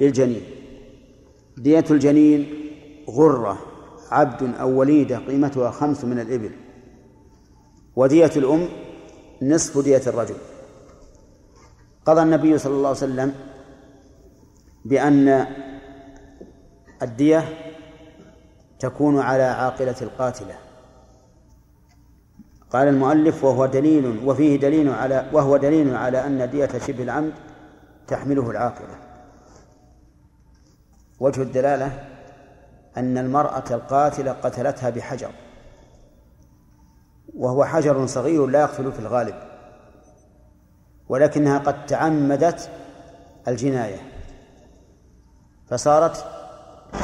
للجنين. دية الجنين غرة عبد أو وليدة قيمتها خمس من الإبل. ودية الأم نصف دية الرجل. قضى النبي صلى الله عليه وسلم بأن الدية تكون على عاقلة القاتلة. قال المؤلف وهو دليل وفيه دليل على وهو دليل على أن دية شبه العمد تحمله العاقلة. وجه الدلالة أن المرأة القاتلة قتلتها بحجر وهو حجر صغير لا يقتل في الغالب ولكنها قد تعمدت الجناية فصارت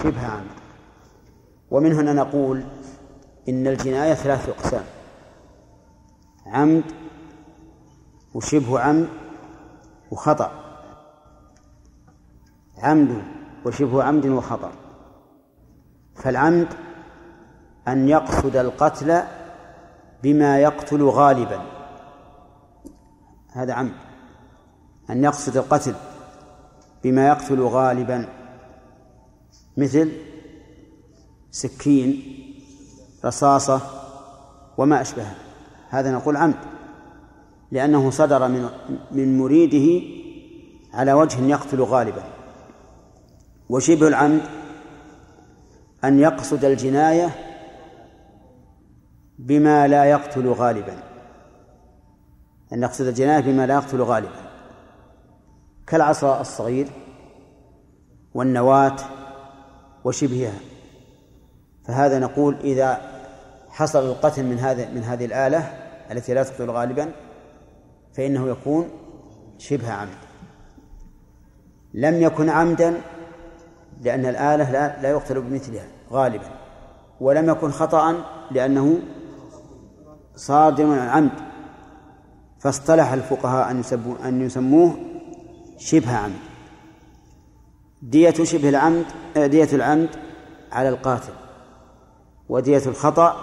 شبه عمد ومن هنا نقول إن الجناية ثلاث أقسام عمد وشبه عمد وخطأ. عمد وشبه عمد وخطأ فالعمد أن يقصد القتل بما يقتل غالبا. هذا عمد. أن يقصد القتل بما يقتل غالبا. مثل سكين رصاصة وما أشبهها. هذا نقول عمد. لأنه صدر من من مريده على وجه يقتل غالبا. وشبه العمد أن يقصد الجناية بما لا يقتل غالبا. أن يقصد الجناية بما لا يقتل غالبا. كالعصا الصغير والنواة وشبهها. فهذا نقول إذا حصل القتل من هذا من هذه الآلة التي لا تقتل غالبا فإنه يكون شبه عمد. لم يكن عمدا لأن الآلة لا, لا يقتل بمثلها غالبا. ولم يكن خطأ لأنه صادر عن عمد فاصطلح الفقهاء أن أن يسموه شبه عمد. دية شبه العمد آه، دية العمد على القاتل ودية الخطأ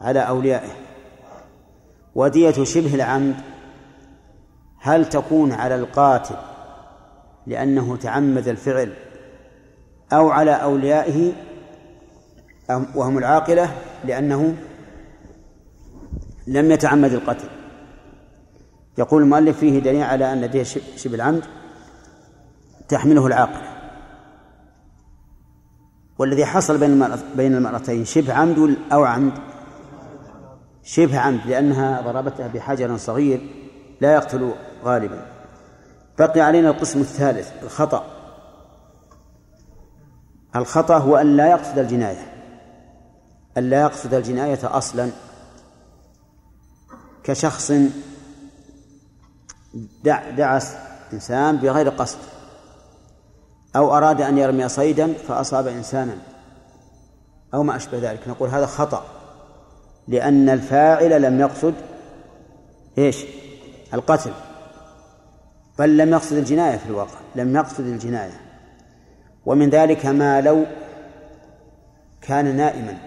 على أوليائه. ودية شبه العمد هل تكون على القاتل لأنه تعمد الفعل أو على أوليائه وهم العاقلة لأنه لم يتعمد القتل. يقول المؤلف فيه دليل على أن دية شبه العمد تحمله العاقلة. والذي حصل بين بين المرأتين شبه عمد أو عمد؟ شبه عمد لأنها ضربتها بحجر صغير لا يقتل غالبا. بقي علينا القسم الثالث الخطأ. الخطأ هو أن لا يقصد الجناية أن لا يقصد الجناية أصلا كشخص دع دعس إنسان بغير قصد أو أراد أن يرمي صيدا فأصاب إنسانا أو ما أشبه ذلك. نقول هذا خطأ لأن الفاعل لم يقصد إيش؟ القتل بل لم يقصد الجناية في الواقع لم يقصد الجناية. ومن ذلك ما لو كان نائما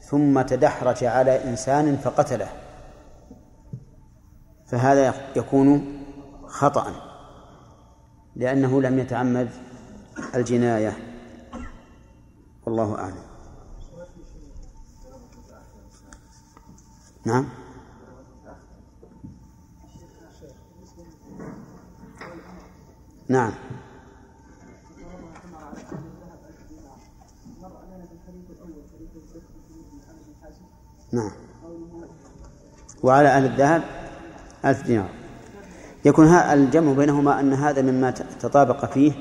ثم تدحرج على إنسان فقتله. فهذا يكون خطأ لأنه لم يتعمد الجناية. والله أعلم. نعم. نعم. نعم. وعلى أهل الذهب ألف دينار. يكون الجمع بينهما أن هذا مما تطابق فيه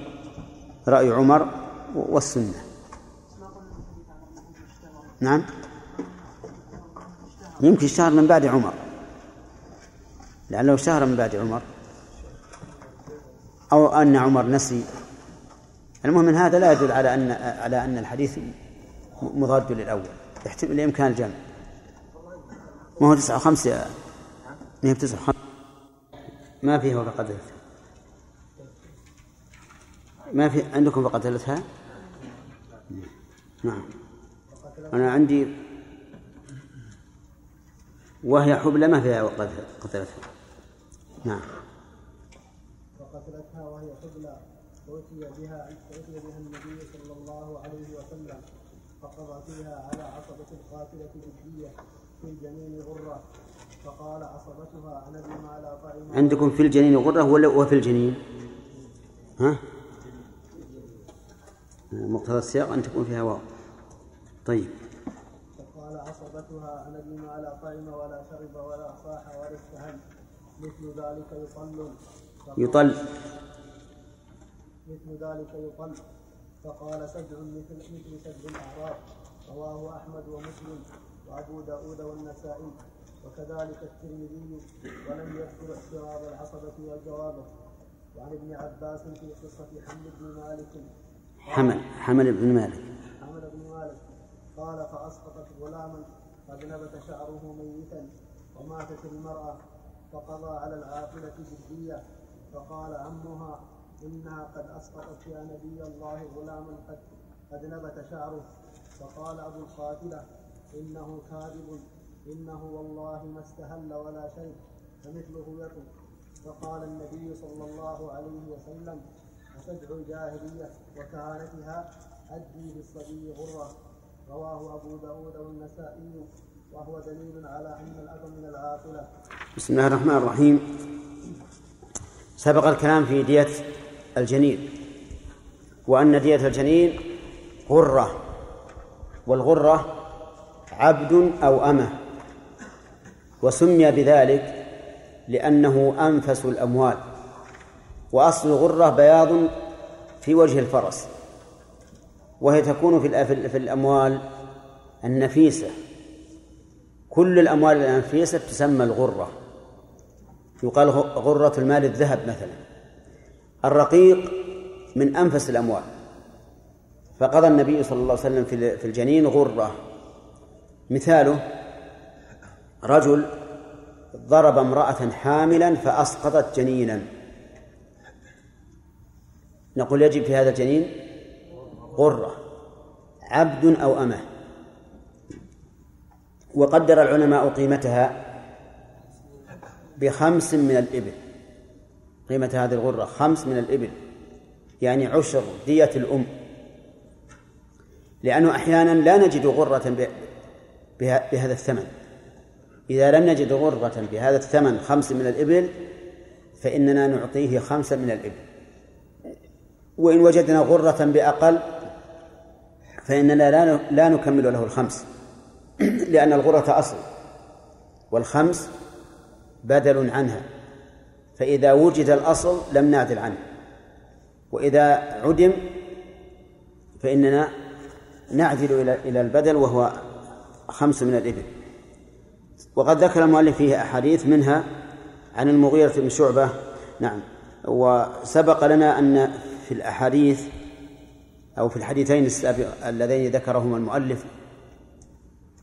رأي عمر والسنة. نعم. يمكن اشتهر من بعد عمر. لعله اشتهر من بعد عمر. أو أن عمر نسي. المهم من هذا لا يدل على أن على أن الحديث مضاد للأول. يحتمل الإمكان الجمع. ما هو تسعة وخمسة ما هي تسعة وخمسة. ما فيه فقدرتها ما في عندكم فقدرتها نعم. أنا عندي وهي حبلى ما فيها قتلتها نعم. فقتلتها وهي حبلى فأتي بها فأتي بها النبي صلى الله عليه وسلم فقضى فيها على عصبة القاتلة جدية في الجنين غرة. فقال لا طعم عندكم في الجنين غرة ولا وفي الجنين؟ ها؟ مقتضى السياق أن تكون فيها واو. طيب. فقال عصبتها أنا بما لا طعم ولا شرب ولا صاح ولا استهل مثل ذلك يطل. يطل. مثل ذلك يطل. فقال سجع مثل مثل سجع الأعراب رواه أحمد ومسلم. وأبو داود والنسائي وكذلك الترمذي ولم يذكر احتراب العصبة وجوابه وعن ابن عباس في قصة حمل بن مالك. حمل حمل بن مالك. حمل بن مالك. قال فأسقطت غلاما قد نبت شعره ميتا وماتت المرأة فقضى على العاقلة جدية. فقال عمها إنها قد أسقطت يا نبي الله غلاما قد قد نبت شعره. فقال أبو القاتلة إنه كاذب. إنه والله ما استهل ولا شيء فمثله يطل فقال النبي صلى الله عليه وسلم وتدعو الجاهلية وكهانتها؟ أدي بالصبي غرة. رواه أبو داود والنسائي وهو دليل على أن الأب من العاقلة. بسم الله الرحمن الرحيم. سبق الكلام في دية الجنين وأن دية الجنين غرة والغرة عبد أو أمة وسمي بذلك لأنه أنفس الأموال وأصل الغرة بياض في وجه الفرس وهي تكون في في الأموال النفيسة. كل الأموال النفيسة تسمى الغرة. يقال غرة المال الذهب مثلا. الرقيق من أنفس الأموال. فقضى النبي صلى الله عليه وسلم في الجنين غرة. مثاله رجل ضرب امرأة حاملا فأسقطت جنينا. نقول يجب في هذا الجنين غرة عبد أو أمة. وقدر العلماء قيمتها بخمس من الإبل. قيمة هذه الغرة خمس من الإبل. يعني عشر دية الأم. لأنه أحيانا لا نجد غرة بهذا الثمن. إذا لم نجد غرة بهذا الثمن خمس من الإبل فإننا نعطيه خمسا من الإبل. وإن وجدنا غرة بأقل فإننا لا لا نكمل له الخمس. لأن الغرة أصل والخمس بدل عنها. فإذا وجد الأصل لم نعدل عنه. وإذا عدم فإننا نعدل إلى إلى البدل وهو خمس من الإبل. وقد ذكر المؤلف فيه أحاديث منها عن المغيرة بن شعبة. نعم. وسبق لنا أن في الأحاديث أو في الحديثين اللذين ذكرهما المؤلف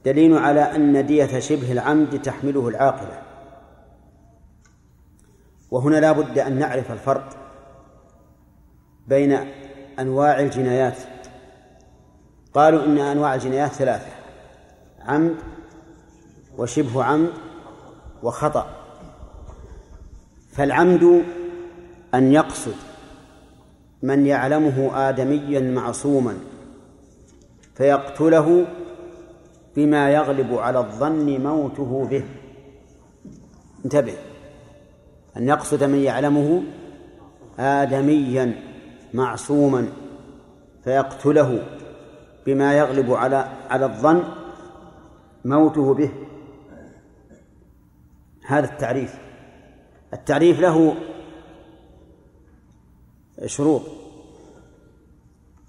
دليل على أن دية شبه العمد تحمله العاقلة. وهنا لا بد أن نعرف الفرق بين أنواع الجنايات. قالوا إن أنواع الجنايات ثلاثة. عمد وشبه عمد وخطأ. فالعمد أن يقصد من يعلمه آدميا معصوما فيقتله بما يغلب على الظن موته به. انتبه أن يقصد من يعلمه آدميا معصوما فيقتله بما يغلب على على الظن موته به. هذا التعريف. التعريف له شروط.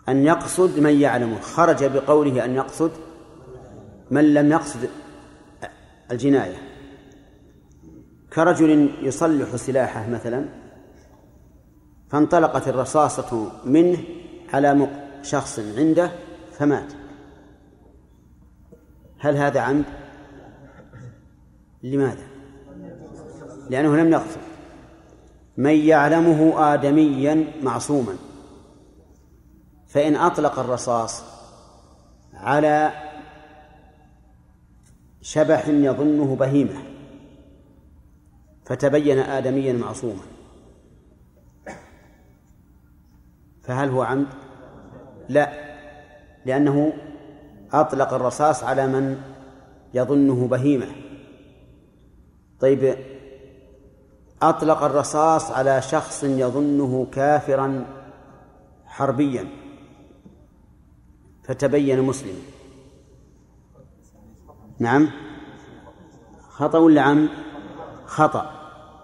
أن يقصد من يعلمه. خرج بقوله أن يقصد من لم يقصد الجناية. كرجل يصلح سلاحه مثلا فانطلقت الرصاصة منه على شخص عنده فمات. هل هذا عمد؟ لماذا؟ لأنه لم يقصد من يعلمه آدميا معصوما فإن أطلق الرصاص على شبح يظنه بهيمة فتبين آدميا معصوما فهل هو عمد؟ لا لأنه أطلق الرصاص على من يظنه بهيمة. طيب أطلق الرصاص على شخص يظنه كافرا حربيا. فتبين مسلما نعم. خطأ ولا عمد خطأ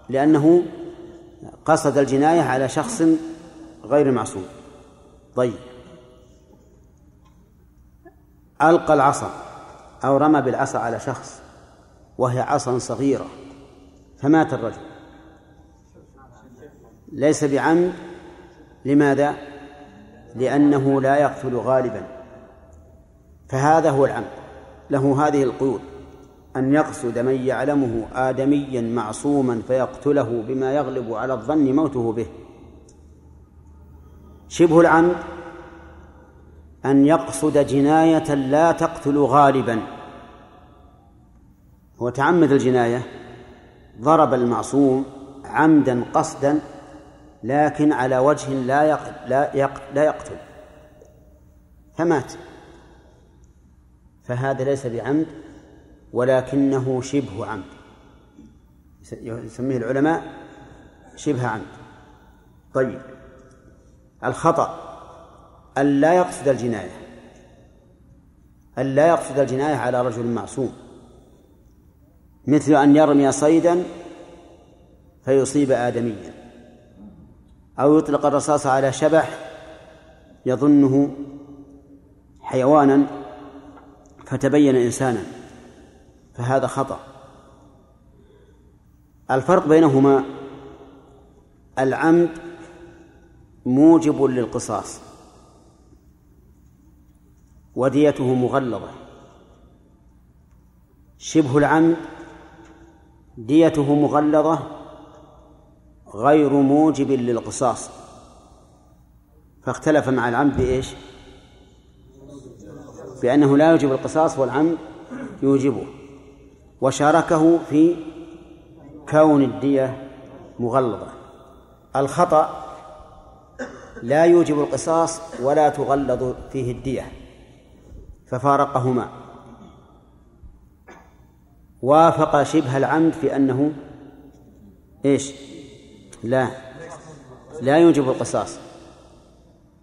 لأنه قصد الجناية على شخص غير معصوم. طيب. ألقى العصا أو رمى بالعصا على شخص وهي عصا صغيرة فمات الرجل. ليس بعمد لماذا؟ لأنه لا يقتل غالبا. فهذا هو العمد له هذه القيود أن يقصد من يعلمه آدميا معصوما فيقتله بما يغلب على الظن موته به. شبه العمد أن يقصد جناية لا تقتل غالبا. هو تعمد الجناية ضرب المعصوم عمدا قصدا لكن على وجه لا. لا. لا يقتل. فمات. فهذا ليس بعمد ولكنه شبه عمد. يسميه العلماء شبه عمد. طيب. الخطأ. أن لا يقصد الجناية. أن لا يقصد الجناية على رجل معصوم. مثل أن يرمي صيدا فيصيب آدميا. أو يطلق الرصاص على شبح يظنه حيوانا فتبين إنسانا. فهذا خطأ. الفرق بينهما العمد موجب للقصاص. وديته مغلظة. شبه العمد ديته مغلظة غير موجب للقصاص. فاختلف مع العمد بإيش؟ بأنه لا يوجب القصاص والعمد يوجبه. وشاركه في كون الدية مغلظة. الخطأ لا يوجب القصاص ولا تغلظ فيه الدية. ففارقهما. وافق شبه العمد في أنه إيش؟ لا. لا يوجب القصاص.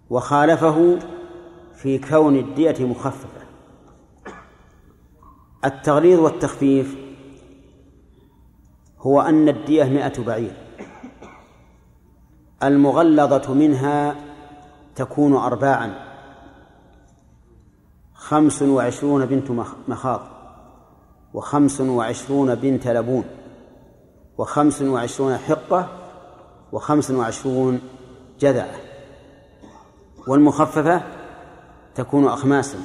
وخالفه في كون الدية مخففة. التغليظ والتخفيف هو أن الدية مئة بعير. المغلظة منها تكون أرباعا. خمس وعشرون بنت مخاض وخمس وعشرون بنت لبون وخمس وعشرون حقة وخمس وعشرون جذعة. والمخففة تكون أخماسا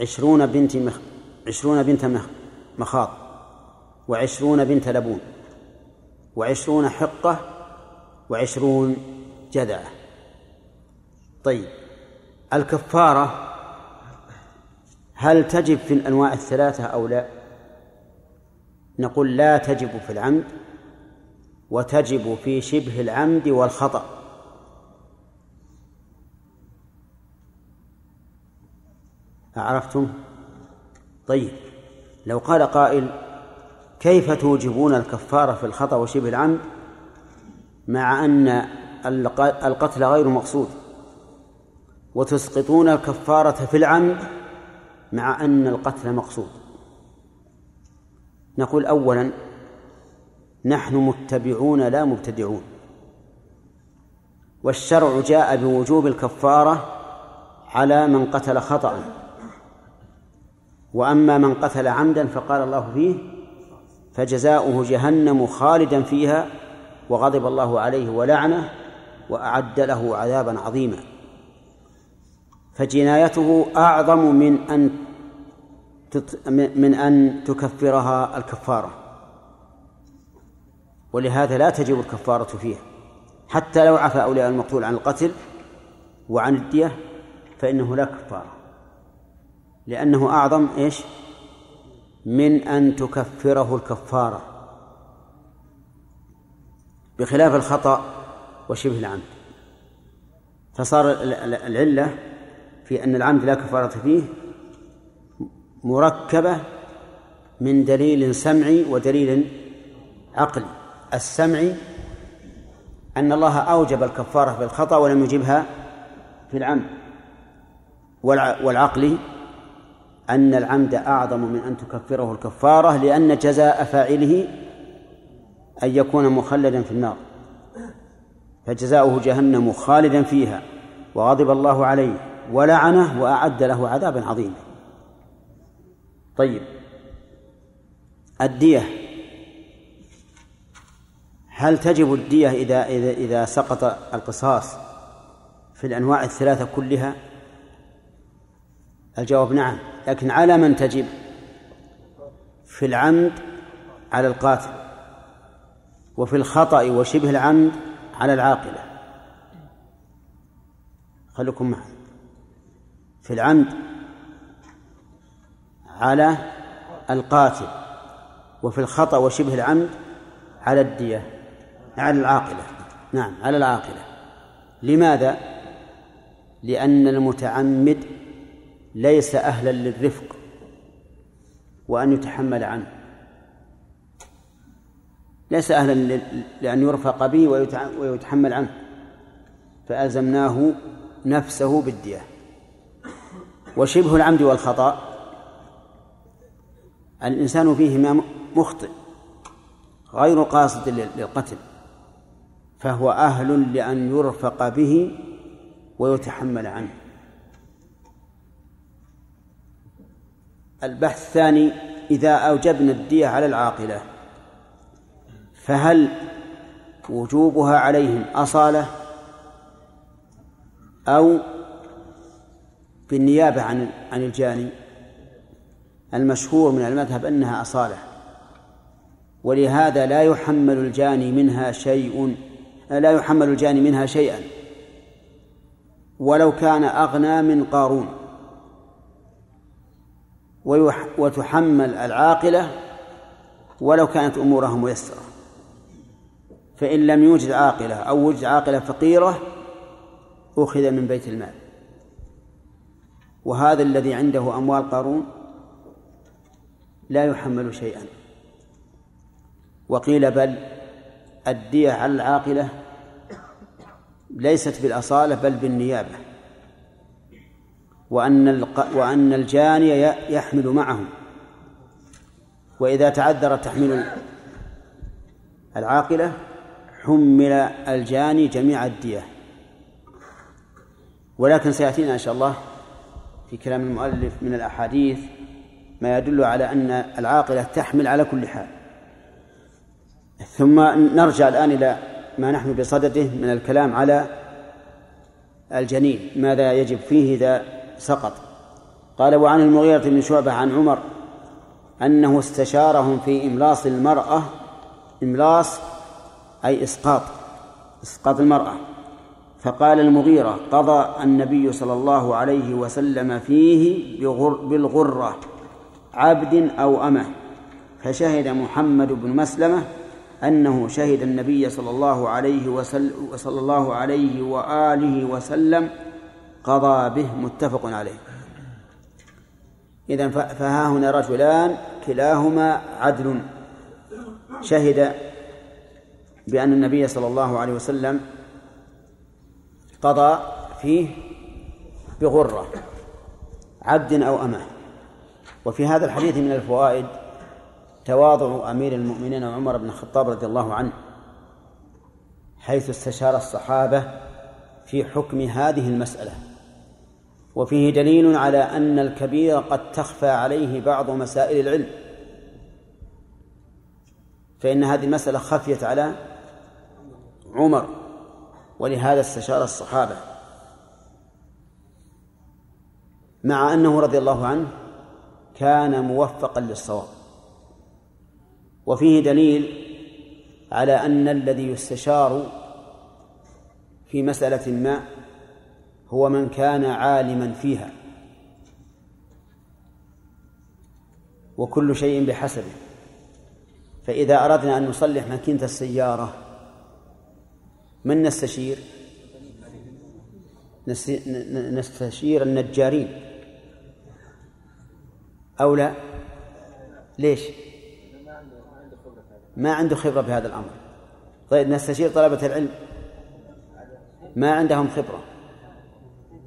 عشرون بنت مخ... عشرون بنت مخاض وعشرون بنت لبون وعشرون حقة وعشرون جذعة. طيب الكفارة هل تجب في الأنواع الثلاثة أو لا؟ نقول لا تجب في العمد وتجب في شبه العمد والخطأ. أعرفتم؟ طيب لو قال قائل كيف توجبون الكفارة في الخطأ وشبه العمد مع أن القتل غير مقصود وتسقطون الكفارة في العمد مع أن القتل مقصود. نقول أولا نحن متبعون لا مبتدعون. والشرع جاء بوجوب الكفارة على من قتل خطأ. وأما من قتل عمدا فقال الله فيه فجزاؤه جهنم خالدا فيها وغضب الله عليه ولعنه وأعد له عذابا عظيما. فجنايته أعظم من أن من أن تكفرها الكفارة. ولهذا لا تجب الكفارة فيها. حتى لو عفى أولياء المقتول عن القتل وعن الدية فإنه لا كفارة. لأنه أعظم إيش؟ من أن تكفره الكفارة. بخلاف الخطأ وشبه العمد. فصار العلة في أن العمد لا كفارة فيه مركبة من دليل سمعي ودليل عقلي. السمعي أن الله أوجب الكفارة بالخطأ ولم يجبها في العمد. والعقلي أن العمد أعظم من أن تكفره الكفارة لأن جزاء فاعله أن يكون مخلدا في النار. فجزاؤه جهنم خالدا فيها وغضب الله عليه. ولعنه وأعد له عذابا عظيما. طيب. الدية. هل تجب الدية إذا إذا إذا سقط القصاص في الأنواع الثلاثة كلها؟ الجواب نعم لكن على من تجب؟ في العمد على القاتل وفي الخطأ وشبه العمد على العاقلة. خليكم معي. في العمد على القاتل وفي الخطأ وشبه العمد على الدية على العاقلة نعم على العاقلة لماذا؟ لأن المتعمد ليس أهلا للرفق وأن يتحمل عنه. ليس أهلا لأن يرفق به ويتحمل عنه. فألزمناه نفسه بالدية. وشبه العمد والخطأ. الإنسان فيهما مخطئ غير قاصد للقتل فهو أهل لأن يرفق به ويتحمل عنه. البحث الثاني إذا أوجبنا الدية على العاقلة فهل وجوبها عليهم أصالة أو بالنيابة عن عن الجاني المشهور من المذهب أنها أصالة. ولهذا لا يحمل الجاني منها شيء لا يحمل الجاني منها شيئا. ولو كان أغنى من قارون. وتحمل العاقلة ولو كانت أمورها ميسرة. فإن لم يوجد عاقلة أو وجد عاقلة فقيرة أخذ من بيت المال. وهذا الذي عنده أموال قارون لا يحمل شيئا. وقيل بل الدية على العاقلة ليست بالأصالة بل بالنيابة وأن وأن الجاني يحمل معه وإذا تعذر تحميل العاقلة حمل الجاني جميع الدية. ولكن سيأتينا إن شاء الله في كلام المؤلف من الأحاديث ما يدل على أن العاقلة تحمل على كل حال. ثم نرجع الآن إلى ما نحن بصدده من الكلام على الجنين ماذا يجب فيه إذا سقط. قال وعن المغيرة بن شعبة عن عمر أنه استشارهم في إملاص المرأة إملاص أي إسقاط إسقاط المرأة. فقال المغيرة قضى النبي صلى الله عليه وسلم فيه بالغرة عبد أو أمة. فشهد محمد بن مسلمة أنه شهد النبي صلى الله عليه وسلم وصلى الله عليه وآله وسلم قضى به متفق عليه. إذا فها هنا رجلان كلاهما عدل. شهد بأن النبي صلى الله عليه وسلم قضى فيه بغرة عبد أو أمة. وفي هذا الحديث من الفوائد تواضع أمير المؤمنين عمر بن الخطاب رضي الله عنه حيث استشار الصحابة في حكم هذه المسألة. وفيه دليل على أن الكبير قد تخفى عليه بعض مسائل العلم. فإن هذه المسألة خفيت على عمر. ولهذا استشار الصحابة. مع أنه رضي الله عنه كان موفقا للصواب. وفيه دليل على أن الذي يستشار في مسألة ما هو من كان عالما فيها. وكل شيء بحسبه. فإذا أردنا أن نصلح ماكينة السيارة من نستشير؟ نستشير النجارين. أو لا؟ ليش؟ ما عنده خبرة بهذا الأمر. طيب نستشير طلبة العلم. ما عندهم خبرة.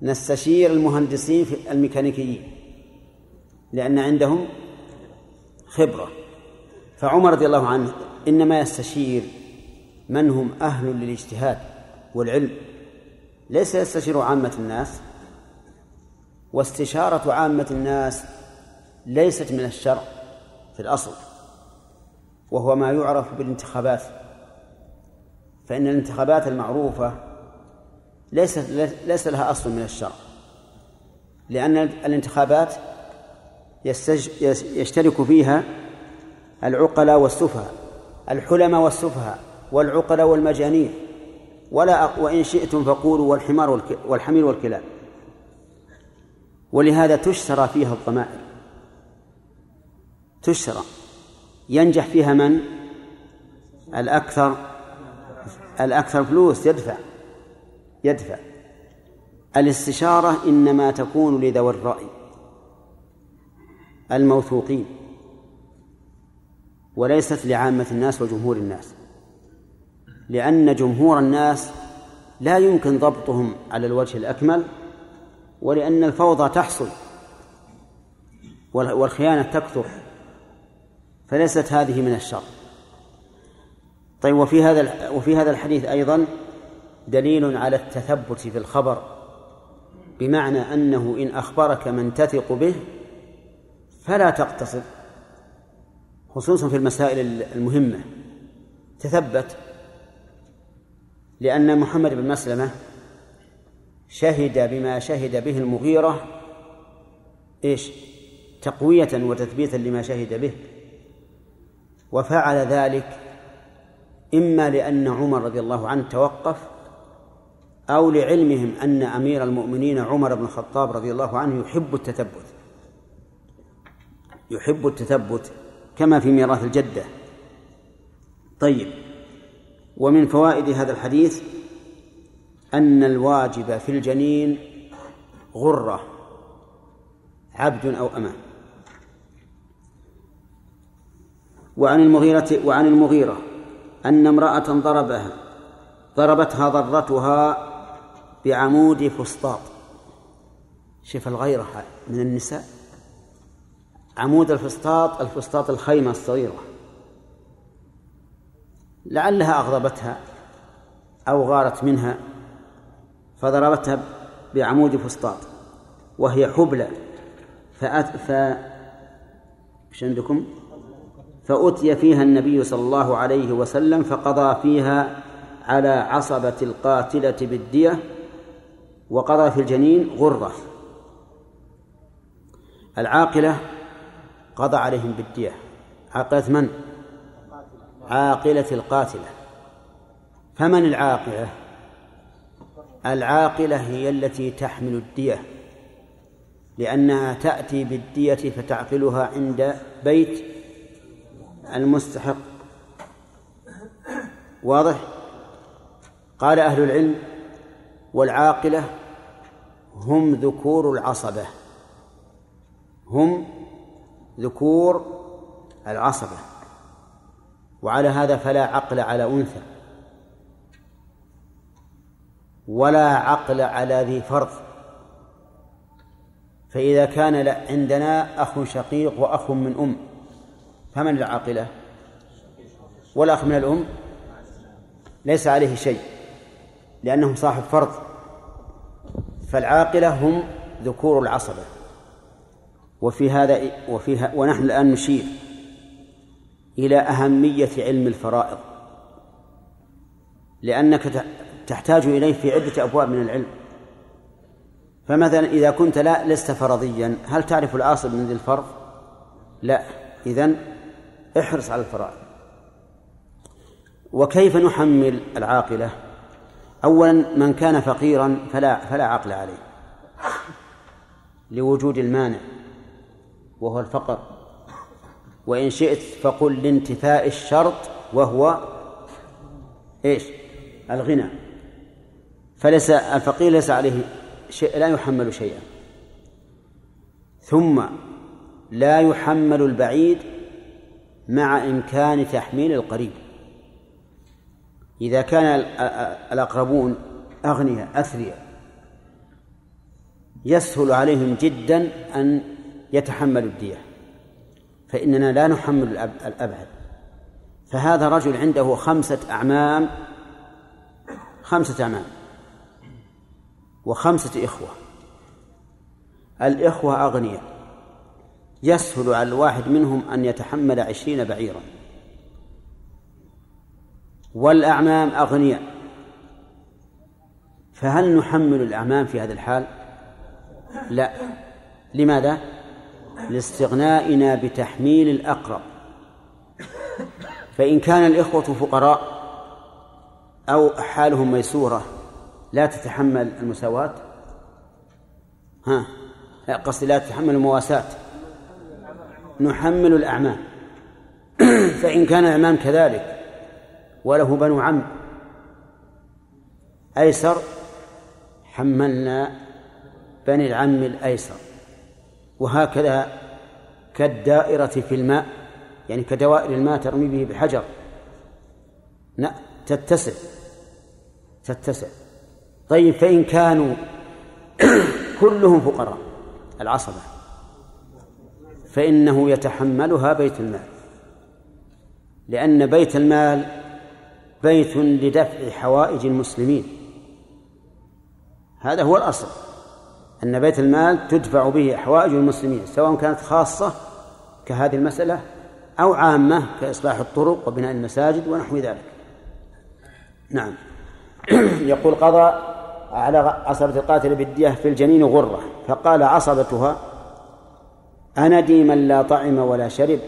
نستشير المهندسين في الميكانيكيين. لأن عندهم خبرة. فعمر رضي الله عنه إنما يستشير من هم أهل للاجتهاد والعلم؟ ليس يستشير عامة الناس؟ واستشارة عامة الناس ليست من الشرع في الأصل وهو ما يعرف بالانتخابات. فإن الانتخابات المعروفة ليس ليس لها أصل من الشرع لأن الانتخابات يشترك فيها العقلاء والسفهاء الحلماء والسفهاء. والعقلاء والمجانين. ولا وإن شئتم فقولوا والحمار والحمير والكلاب. ولهذا تشترى فيها الضمائر. تشترى. ينجح فيها من؟ الأكثر الأكثر فلوس يدفع. يدفع. الاستشارة إنما تكون لذوي الرأي. الموثوقين. وليست لعامة الناس وجمهور الناس. لأن جمهور الناس لا يمكن ضبطهم على الوجه الأكمل ولأن الفوضى تحصل والخيانة تكثر فليست هذه من الشر. طيب وفي هذا وفي هذا الحديث أيضا دليل على التثبت في الخبر بمعنى أنه إن أخبرك من تثق به فلا تقتصر خصوصا في المسائل المهمة. تثبت لأن محمد بن مسلمة شهد بما شهد به المغيرة إيش؟ تقوية وتثبيتا لما شهد به. وفعل ذلك إما لأن عمر رضي الله عنه توقف أو لعلمهم أن أمير المؤمنين عمر بن الخطاب رضي الله عنه يحب التثبت. يحب التثبت كما في ميراث الجدة. طيب. ومن فوائد هذا الحديث أن الواجب في الجنين غرة عبد أو أمان وعن المغيرة وعن المغيرة أن امرأة ضربها ضربتها ضرتها بعمود فسطاط. شوف الغيرة من النساء. عمود الفسطاط الفسطاط الخيمة الصغيرة. لعلها أغضبتها أو غارت منها فضربتها بعمود فسطاط وهي حبلى فأت ف عندكم؟ فأتي فيها النبي صلى الله عليه وسلم فقضى فيها على عصبة القاتلة بالدية وقضى في الجنين غرة العاقلة قضى عليهم بالدية عاقلة من؟ عاقلة القاتلة. فمن العاقلة؟ العاقلة هي التي تحمل الدية. لأنها تأتي بالدية فتعقلها عند بيت المستحق. واضح؟ قال أهل العلم والعاقلة هم ذكور العصبة. هم ذكور العصبة. وعلى هذا فلا عقل على أنثى. ولا عقل على ذي فرض. فإذا كان عندنا أخ شقيق وأخ من أم فمن العاقلة؟ والأخ من الأم؟ ليس عليه شيء لأنهم صاحب فرض. فالعاقلة هم ذكور العصبة. وفي هذا وفي ونحن الآن نشير. إلى أهمية علم الفرائض لأنك تحتاج إليه في عدة أبواب من العلم. فمثلا إذا كنت لا لست فرضيا هل تعرف العاصب من ذي الفرض؟ لا. إذن احرص على الفرائض. وكيف نحمل العاقلة؟ أولا من كان فقيرا فلا فلا عقل عليه لوجود المانع وهو الفقر. وإن شئت فقل لانتفاء الشرط وهو إيش؟ الغنى. فليس الفقير ليس عليه شيء لا يحمل شيئا. ثم لا يحمل البعيد مع إمكان تحميل القريب. إذا كان الأقربون أغنياء أثرياء يسهل عليهم جدا أن يتحملوا الدية. فإننا لا نحمل الأبعد. فهذا رجل عنده خمسة أعمام خمسة أعمام وخمسة إخوة. الإخوة أغنياء. يسهل على الواحد منهم أن يتحمل عشرين بعيرا. والأعمام أغنياء. فهل نحمل الأعمام في هذا الحال؟ لا. لماذا؟ لاستغنائنا بتحميل الأقرب. فإن كان الإخوة فقراء أو حالهم ميسورة لا تتحمل المساواة. ها قصدي لا تتحمل المواساة. نحمل الأعمام. فإن كان الأعمام كذلك وله بنو عم أيسر حملنا بني العم الأيسر. وهكذا كالدائرة في الماء يعني كدوائر الماء ترمي به بحجر. تتسع تتسع. طيب فإن كانوا كلهم فقراء العصبة فإنه يتحملها بيت المال. لأن بيت المال بيت لدفع حوائج المسلمين. هذا هو الأصل. أن بيت المال تدفع به حوائج المسلمين سواء كانت خاصة كهذه المسألة أو عامة كإصلاح الطرق وبناء المساجد ونحو ذلك. نعم. يقول قضى على عصبة القاتل بالدية في الجنين غرة فقال عصبتها أندي من لا طعم ولا شرب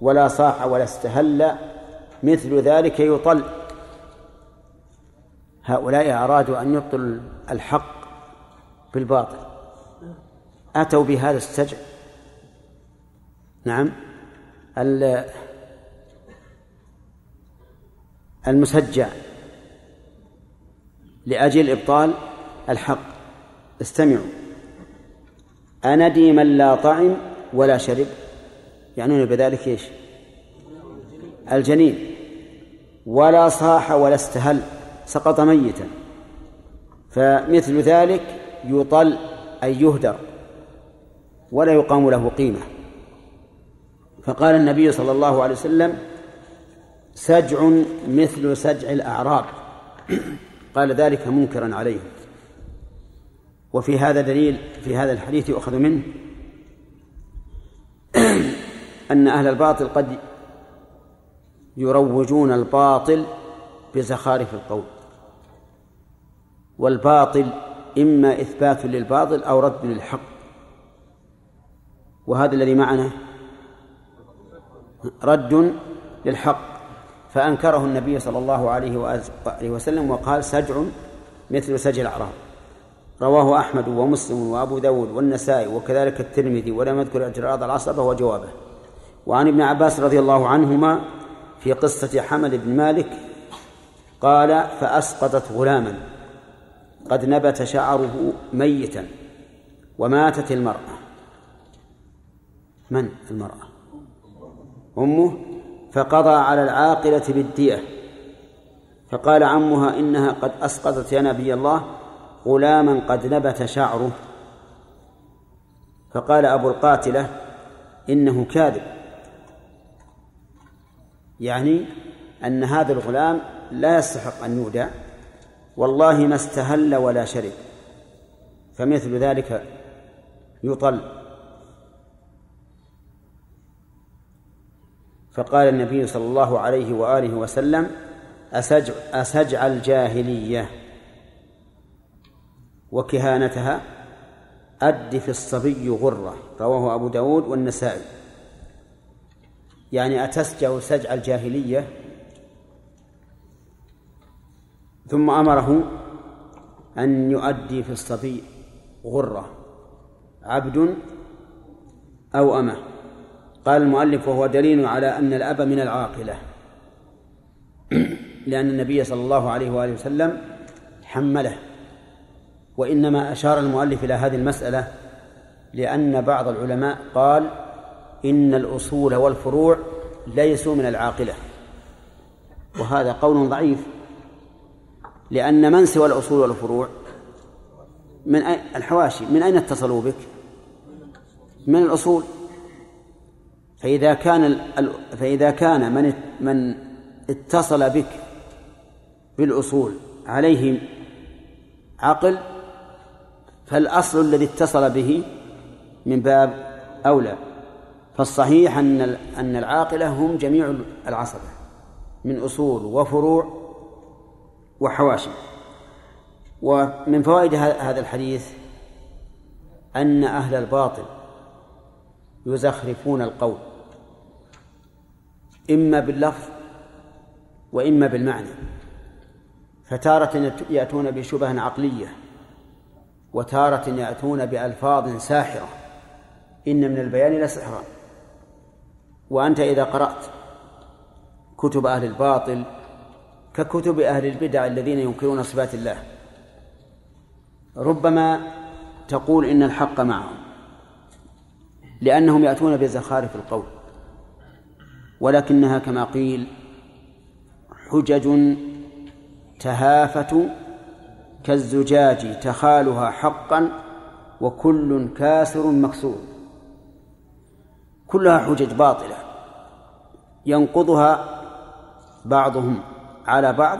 ولا صاح ولا استهل مثل ذلك يطل. هؤلاء أرادوا أن يبطلوا الحق بالباطل. أتوا بهذا السجع. نعم. المسجع. لأجل إبطال الحق. استمعوا. أندي من لا طعم ولا شرب. يعنون بذلك إيش؟ الجنين. ولا صاح ولا استهل. سقط ميتا. فمثل ذلك يطل أي يهدر ولا يقام له قيمة. فقال النبي صلى الله عليه وسلم سجع مثل سجع الأعراب. قال ذلك منكرا عليه وفي هذا دليل في هذا الحديث يؤخذ منه أن أهل الباطل قد يروجون الباطل بزخارف القول. والباطل إما إثبات للباطل أو رد للحق. وهذا الذي معنا رد للحق. فأنكره النبي صلى الله عليه وآله وسلم وقال سجع مثل سجع الأعراب. رواه أحمد ومسلم وأبو داود والنسائي وكذلك الترمذي ولم يذكر اعتراض العصبة وجوابه وعن ابن عباس رضي الله عنهما في قصة حمد بن مالك قال فأسقطت غلاما. قد نبت شعره ميتا وماتت المرأة. من المرأة؟ أمه. فقضى على العاقلة بالدية. فقال عمها إنها قد أسقطت يا نبي الله غلاما قد نبت شعره. فقال أبو القاتلة إنه كاذب. يعني أن هذا الغلام لا يستحق أن يودع. والله ما استهل ولا شرب فمثل ذلك يطل. فقال النبي صلى الله عليه وآله وسلم أسجع, أسجع الجاهلية. وكهانتها أد في الصبي غرة رواه أبو داود والنسائي. يعني أتسجع سجع الجاهلية؟ ثم أمره أن يؤدي في الصبي غرة. عبد أو أمة. قال المؤلف وهو دليل على أن الأب من العاقلة. لأن النبي صلى الله عليه وآله وسلم حمله. وإنما أشار المؤلف إلى هذه المسألة لأن بعض العلماء قال إن الأصول والفروع ليسوا من العاقلة. وهذا قول ضعيف. لأن من سوى الأصول والفروع؟ من الحواشي من أين اتصلوا بك؟ من الأصول. فإذا كان فإذا كان من من اتصل بك بالأصول عليه عقل فالأصل الذي اتصل به من باب أولى. فالصحيح أن أن العاقلة هم جميع العصبة من أصول وفروع وحواشي ومن فوائد هذا الحديث أن أهل الباطل يزخرفون القول إما باللفظ وإما بالمعنى. فتارة يأتون بشبه عقلية وتارة يأتون بألفاظ ساحرة. إن من البيان لسحرا وأنت إذا قرأت كتب أهل الباطل ككتب أهل البدع الذين ينكرون صفات الله. ربما تقول إن الحق معهم لأنهم يأتون بزخارف القول ولكنها كما قيل حجج تهافت كالزجاج تخالها حقا وكل كاسر مكسور. كلها حجج باطلة ينقضها بعضهم. على بعض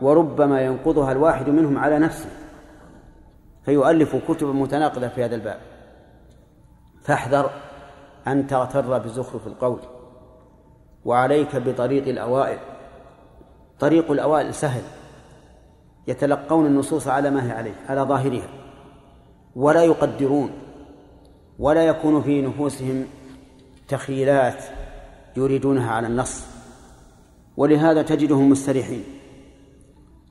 وربما ينقضها الواحد منهم على نفسه. فيؤلف كتبا متناقضة في هذا الباب. فاحذر أن تغتر بزخرف القول. وعليك بطريق الأوائل. طريق الأوائل سهل. يتلقون النصوص على ما هي عليه على ظاهرها. ولا يقدرون. ولا يكون في نفوسهم تخيلات يريدونها على النص. ولهذا تجدهم مستريحين.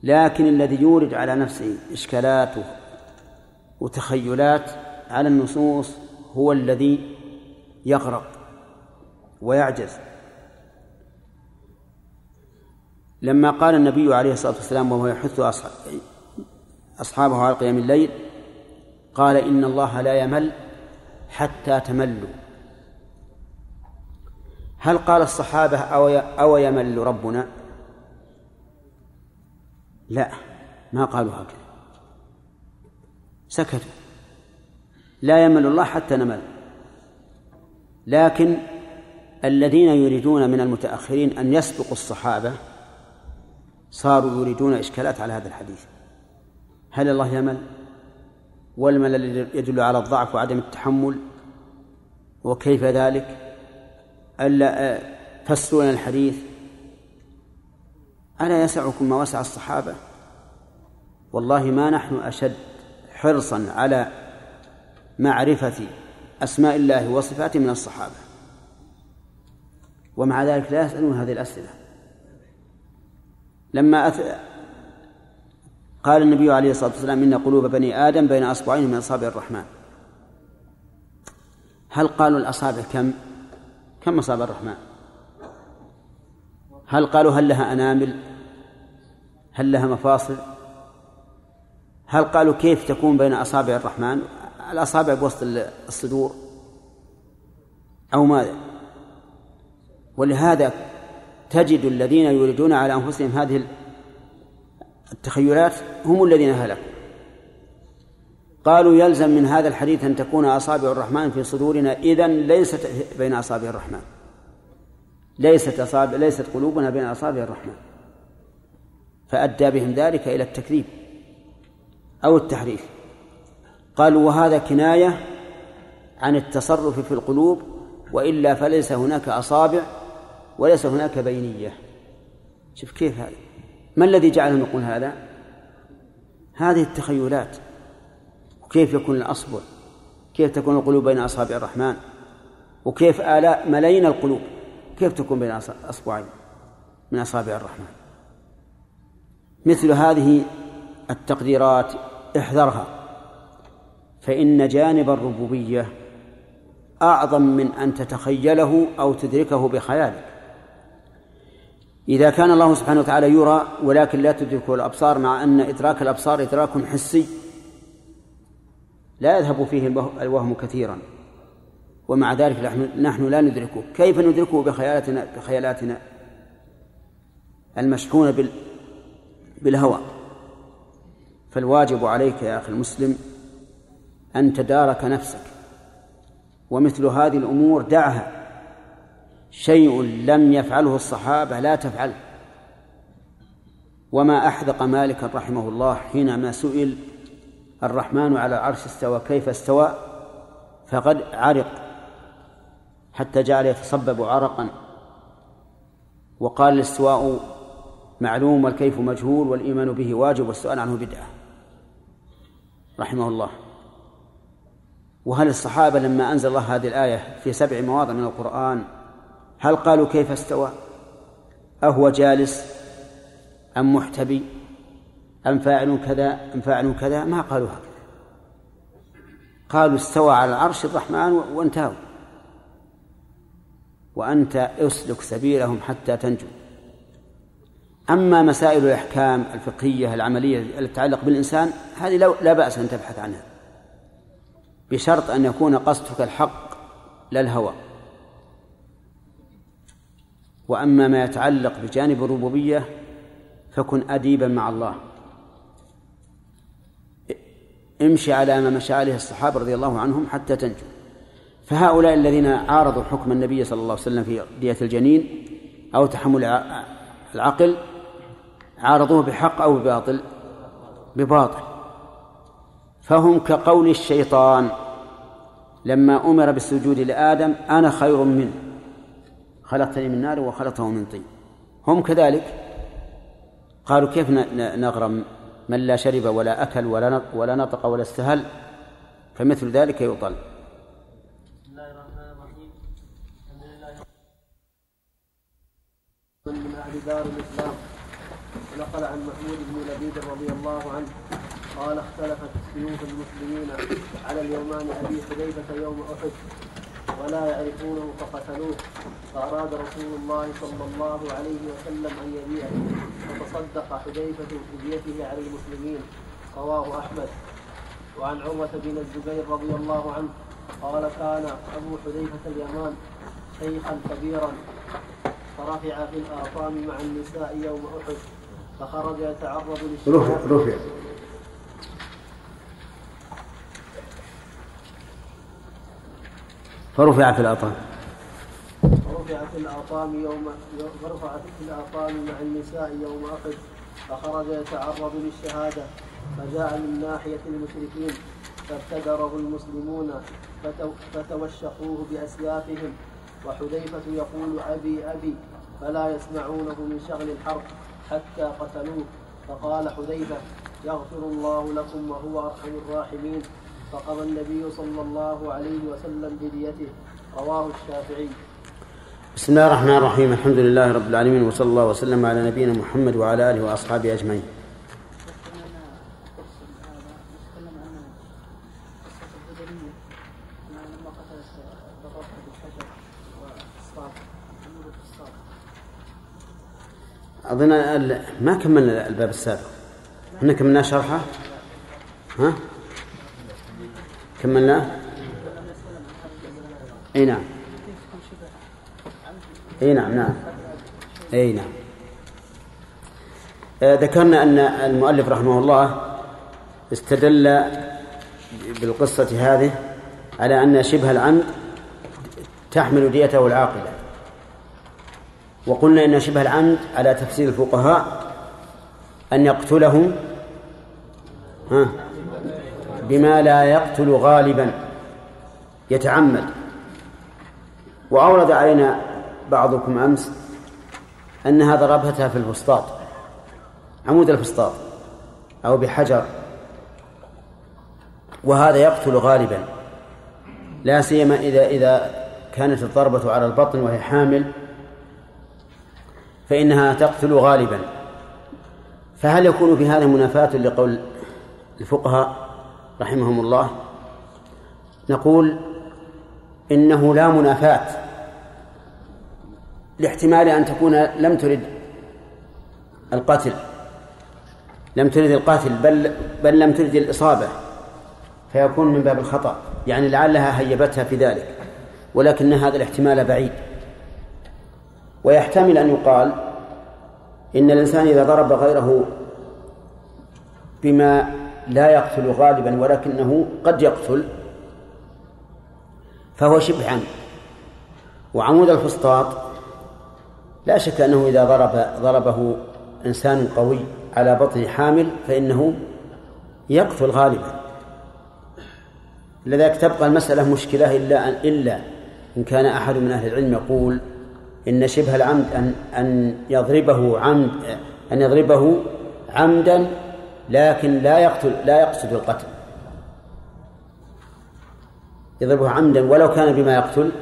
لكن الذي يورد على نفسه إشكالات وتخيلات على النصوص هو الذي يغرق ويعجز. لما قال النبي عليه الصلاة والسلام وهو يحث أصحابه على قيام الليل قال إن الله لا يمل حتى تملوا. هل قال الصحابة أو يمل ربنا؟ لا ما قالوا هكذا. سكتوا. لا يمل الله حتى نمل. لكن الذين يريدون من المتأخرين أن يسبقوا الصحابة صاروا يريدون إشكالات على هذا الحديث. هل الله يمل؟ والملل يدل على الضعف وعدم التحمل؟ وكيف ذلك؟ ألا فسروا لنا الحديث؟ ألا يسعكم ما وسع الصحابة؟ والله ما نحن أشد حرصا على معرفة أسماء الله وصفاته من الصحابة. ومع ذلك لا يسألون هذه الأسئلة. لما أث... قال النبي عليه الصلاة والسلام إن قلوب بني آدم بين أصبعين من أصابع الرحمن. هل قالوا الأصابع كم؟ كم أصابع الرحمن؟ هل قالوا هل لها أنامل؟ هل لها مفاصل؟ هل قالوا كيف تكون بين أصابع الرحمن؟ الأصابع بوسط الصدور؟ أو ماذا ولهذا تجد الذين يريدون على أنفسهم هذه التخيلات هم الذين هلكوا. قالوا يلزم من هذا الحديث أن تكون أصابع الرحمن في صدورنا. إذا ليست بين أصابع الرحمن. ليست أصابع ليست قلوبنا بين أصابع الرحمن. فأدى بهم ذلك إلى التكذيب أو التحريف. قالوا وهذا كناية عن التصرف في القلوب وإلا فليس هناك أصابع وليس هناك بينية. شوف كيف هذا. ما الذي جعلهم يقول هذا؟ هذه التخيلات. وكيف يكون الأصبع؟ كيف تكون القلوب بين أصابع الرحمن؟ وكيف آلاء ملايين القلوب؟ كيف تكون بين أصبعين من أصابع الرحمن؟ مثل هذه التقديرات احذرها فإن جانب الربوبية أعظم من أن تتخيله أو تدركه بخيالك. إذا كان الله سبحانه وتعالى يرى ولكن لا تدركه الأبصار مع أن إدراك الأبصار إدراك حسي لا يذهب فيه الوهم كثيرا. ومع ذلك نحن لا ندركه. كيف ندركه بخيالاتنا بخيالاتنا؟ المشحونة بالهوى. فالواجب عليك يا أخي المسلم أن تدارك نفسك. ومثل هذه الأمور دعها. شيء لم يفعله الصحابة لا تفعله وما أحذق مالكا رحمه الله حينما سئل الرحمن على العرش استوى كيف استوى؟ فقد عرق حتى جعل يتصبب عرقا. وقال الاستواء معلوم والكيف مجهول والإيمان به واجب والسؤال عنه بدعة. رحمه الله. وهل الصحابة لما أنزل الله هذه الآية في سبع مواضع من القرآن هل قالوا كيف استوى؟ أهو جالس أم محتبي؟ أم فاعل كذا أم فاعل كذا ما قالوا هكذا. قالوا استوى على العرش الرحمن وانتهوا. وأنت اسلك سبيلهم حتى تنجو. أما مسائل الأحكام الفقهية العملية التي تتعلق بالإنسان هذه لا بأس أن تبحث عنها. بشرط أن يكون قصدك الحق لا الهوى. وأما ما يتعلق بجانب الربوبية فكن أديبا مع الله. امشي على ما مشى عليه الصحابة رضي الله عنهم حتى تنجو. فهؤلاء الذين عارضوا حكم النبي صلى الله عليه وسلم في دية الجنين أو تحمل العقل عارضوه بحق أو بباطل بباطل. فهم كقول الشيطان لما أمر بالسجود لآدم أنا خير منه. خلقتني من نار وخلقته من طين. هم كذلك؟ قالوا كيف نغرم؟ من لا شرب ولا أكل ولا ولا نطق ولا استهل فمثل ذلك يطل. من أهل دار الإسلام نقل عن محمود بن لبيد رضي الله عنه قال اختلفت سيوف المسلمين على اليومان أبي حذيفة يوم أحد. ولا يعرفونه فقتلوه. فأراد رسول الله صلى الله عليه وسلم أن يبيعه. فتصدق حذيفة بفديته على المسلمين. رواه أحمد. وعن عروة بن الزبير رضي الله عنه قال كان أبو حذيفة اليمان شيخا كبيرا. فرفع في الآطام مع النساء يوم أحد. فخرج يتعرض رفع رفع. فرفع في الأطام فرفع في الأطام يوم فرفع في الأطام مع النساء يوم أحد فخرج يتعرض للشهادة فجاء من ناحية المشركين فابتدره المسلمون فتوشقوه بأسيافهم وحذيفة يقول أبي أبي فلا يسمعونه من شغل الحرب حتى قتلوه فقال حذيفة يغفر الله لكم وهو أرحم الراحمين. فقضى النبي صلى الله عليه وسلم بديته رواه الشافعي. بسم الله الرحمن الرحيم. الحمد لله رب العالمين وصلى الله وسلم على نبينا محمد وعلى آله وأصحابه أجمعين. أظن ما كملنا الباب السابق. إحنا كملنا شرحه؟ ها؟ كملناه؟ اي نعم. اي نعم نعم. اي نعم. آه، ذكرنا أن المؤلف رحمه الله استدل بالقصة هذه على أن شبه العمد تحمل ديته العاقلة. وقلنا إن شبه العمد على تفسير الفقهاء أن يقتله ها بما لا يقتل غالبا يتعمد. وأورد علينا بعضكم أمس أنها ضربتها في الفسطاط عمود الفسطاط أو بحجر. وهذا يقتل غالبا لا سيما إذا إذا كانت الضربة على البطن وهي حامل فإنها تقتل غالبا. فهل يكون في هذا منافاة لقول الفقهاء رحمهم الله نقول إنه لا منافاة لاحتمال أن تكون لم ترد القتل لم ترد القتل بل بل لم ترد الإصابة فيكون من باب الخطأ يعني لعلها هيبتها في ذلك ولكن هذا الاحتمال بعيد. ويحتمل أن يقال إن الإنسان إذا ضرب غيره بما لا يقتل غالبا ولكنه قد يقتل فهو شبه عمد. وعمود الفسطاط لا شك أنه إذا ضرب ضربه إنسان قوي على بطن حامل فإنه يقتل غالبا. لذلك تبقى المسألة مشكلة إلا أن إلا إن كان أحد من أهل العلم يقول إن شبه العمد أن أن يضربه عمد أن يضربه عمدا لكن لا يقتل لا يقصد القتل. يضربه عمدا ولو كان بما يقتل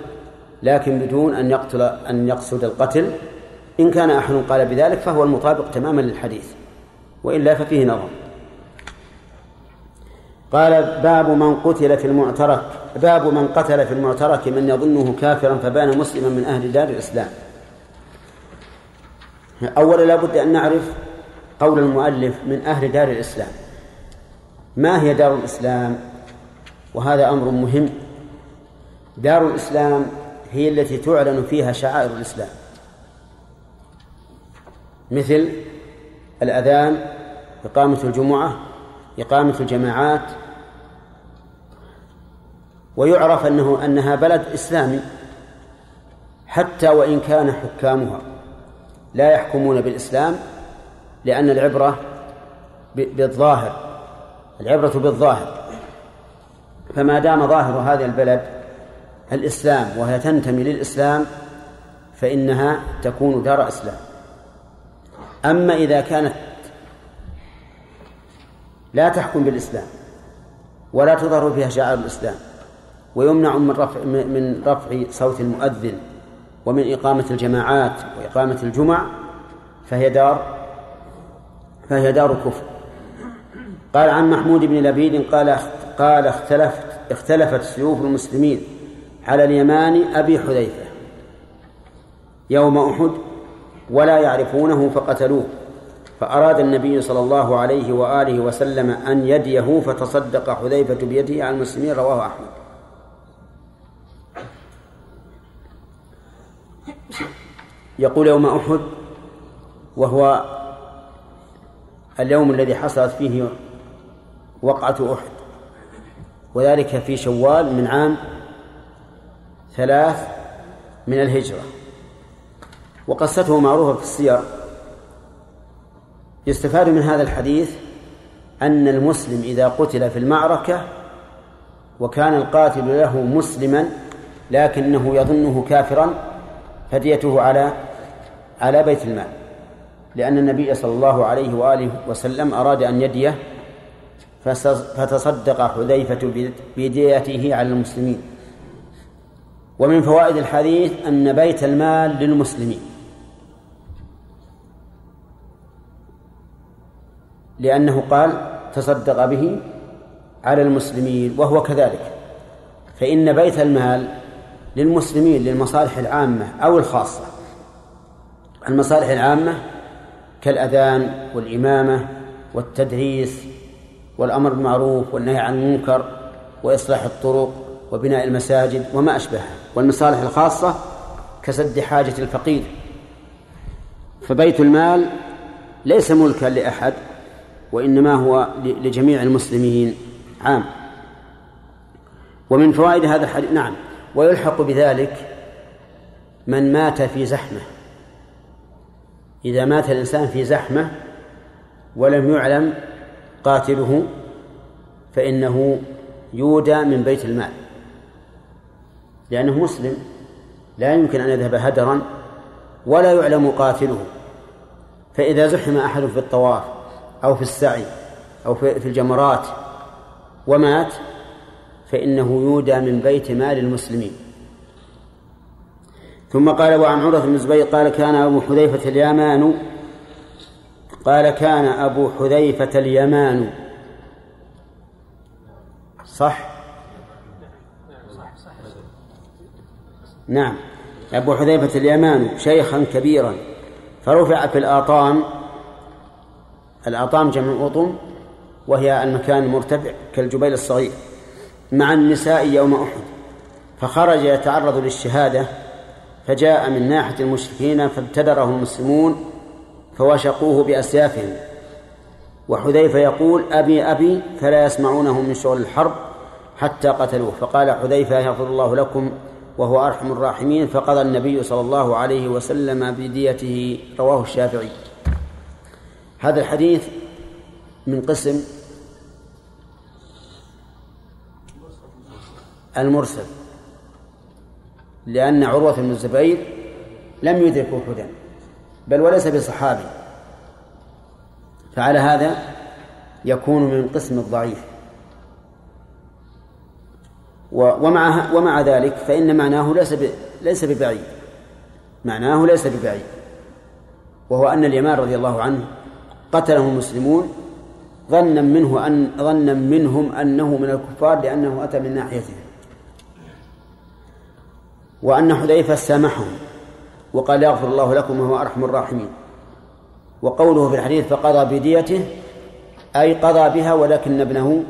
لكن بدون أن يقتل أن يقصد القتل. إن كان أحد قال بذلك فهو المطابق تماما للحديث وإلا ففيه نظر. قال باب من قتل في المعترك باب من قتل في المعترك من يظنه كافرا فبان مسلما من أهل دار الإسلام. أولا لا بد أن نعرف قول المؤلف من أهل دار الإسلام. ما هي دار الإسلام؟ وهذا أمر مهم. دار الإسلام هي التي تعلن فيها شعائر الإسلام. مثل الأذان إقامة الجمعة إقامة الجماعات. ويعرف أنه أنها بلد إسلامي. حتى وإن كان حكامها لا يحكمون بالإسلام لأن العبرة بالظاهر العبرة بالظاهر. فما دام ظاهر هذه البلد الإسلام وهي تنتمي للإسلام فإنها تكون دار إسلام. أما إذا كانت لا تحكم بالإسلام ولا تظهر فيها شعائر الإسلام ويمنع من رفع من رفع صوت المؤذن ومن إقامة الجماعات وإقامة الجمع فهي دار فهي دار كفر قال عن محمود بن لبيد قال قال اختلفت اختلفت سيوف المسلمين على اليمان أبي حذيفة يوم أحد ولا يعرفونه فقتلوه فأراد النبي صلى الله عليه وآله وسلم أن يديه فتصدق حذيفة بيده على المسلمين رواه أحمد. يقول يوم أحد وهو اليوم الذي حصلت فيه وقعة أحد. وذلك في شوال من عام ثلاث من الهجرة. وقصته معروفة في السير. يستفاد من هذا الحديث أن المسلم إذا قتل في المعركة وكان القاتل له مسلما لكنه يظنه كافرا فديته على على بيت المال. لأن النبي صلى الله عليه وآله وسلم أراد أن يديه فتصدق حذيفة بديته على المسلمين. ومن فوائد الحديث أن بيت المال للمسلمين. لأنه قال تصدق به على المسلمين وهو كذلك. فإن بيت المال للمسلمين للمصالح العامة أو الخاصة المصالح العامة كالأذان والإمامة والتدريس والأمر بالمعروف والنهي عن المنكر وإصلاح الطرق وبناء المساجد وما أشبهها والمصالح الخاصة كسد حاجة الفقير. فبيت المال ليس ملكا لأحد وإنما هو لجميع المسلمين عام. ومن فوائد هذا الحديث نعم ويلحق بذلك من مات في زحمة. إذا مات الإنسان في زحمة ولم يعلم قاتله فإنه يودى من بيت المال لأنه مسلم لا يمكن أن يذهب هدرا ولا يعلم قاتله. فإذا زحم أحد في الطواف أو في السعي أو في الجمرات ومات فإنه يودى من بيت مال المسلمين. ثم قال وعن عروة بن الزبير قال كان أبو حذيفة اليمان. قال كان أبو حذيفة اليمان. صح؟ نعم. أبو حذيفة اليمان شيخا كبيرا. فرفع في الآطام الآطام جمع أطم وهي المكان المرتفع كالجبيل الصغير مع النساء يوم أحد. فخرج يتعرض للشهادة. فجاء من ناحية المشركين فابتدره المسلمون فوشقوه بأسيافهم. وحذيفة يقول أبي أبي فلا يسمعونه من شغل الحرب حتى قتلوه. فقال حذيفة يغفر الله لكم وهو أرحم الراحمين. فقضى النبي صلى الله عليه وسلم بديته رواه الشافعي. هذا الحديث من قسم المرسل. لأن عروة بن الزبير لم يدرك أحدا بل وليس بصحابي. فعلى هذا يكون من قسم الضعيف. ومع ومع ذلك فإن معناه ليس ليس ببعيد. معناه ليس ببعيد. وهو أن اليمان رضي الله عنه قتله المسلمون ظنا منه أن ظنا منهم أنه من الكفار لأنه أتى من ناحيتهم. وأن حذيفة سامحهم وقال يغفر الله لكم وهو أرحم الراحمين. وقوله في الحديث فقضى بديته أي قضى بها ولكن ابنه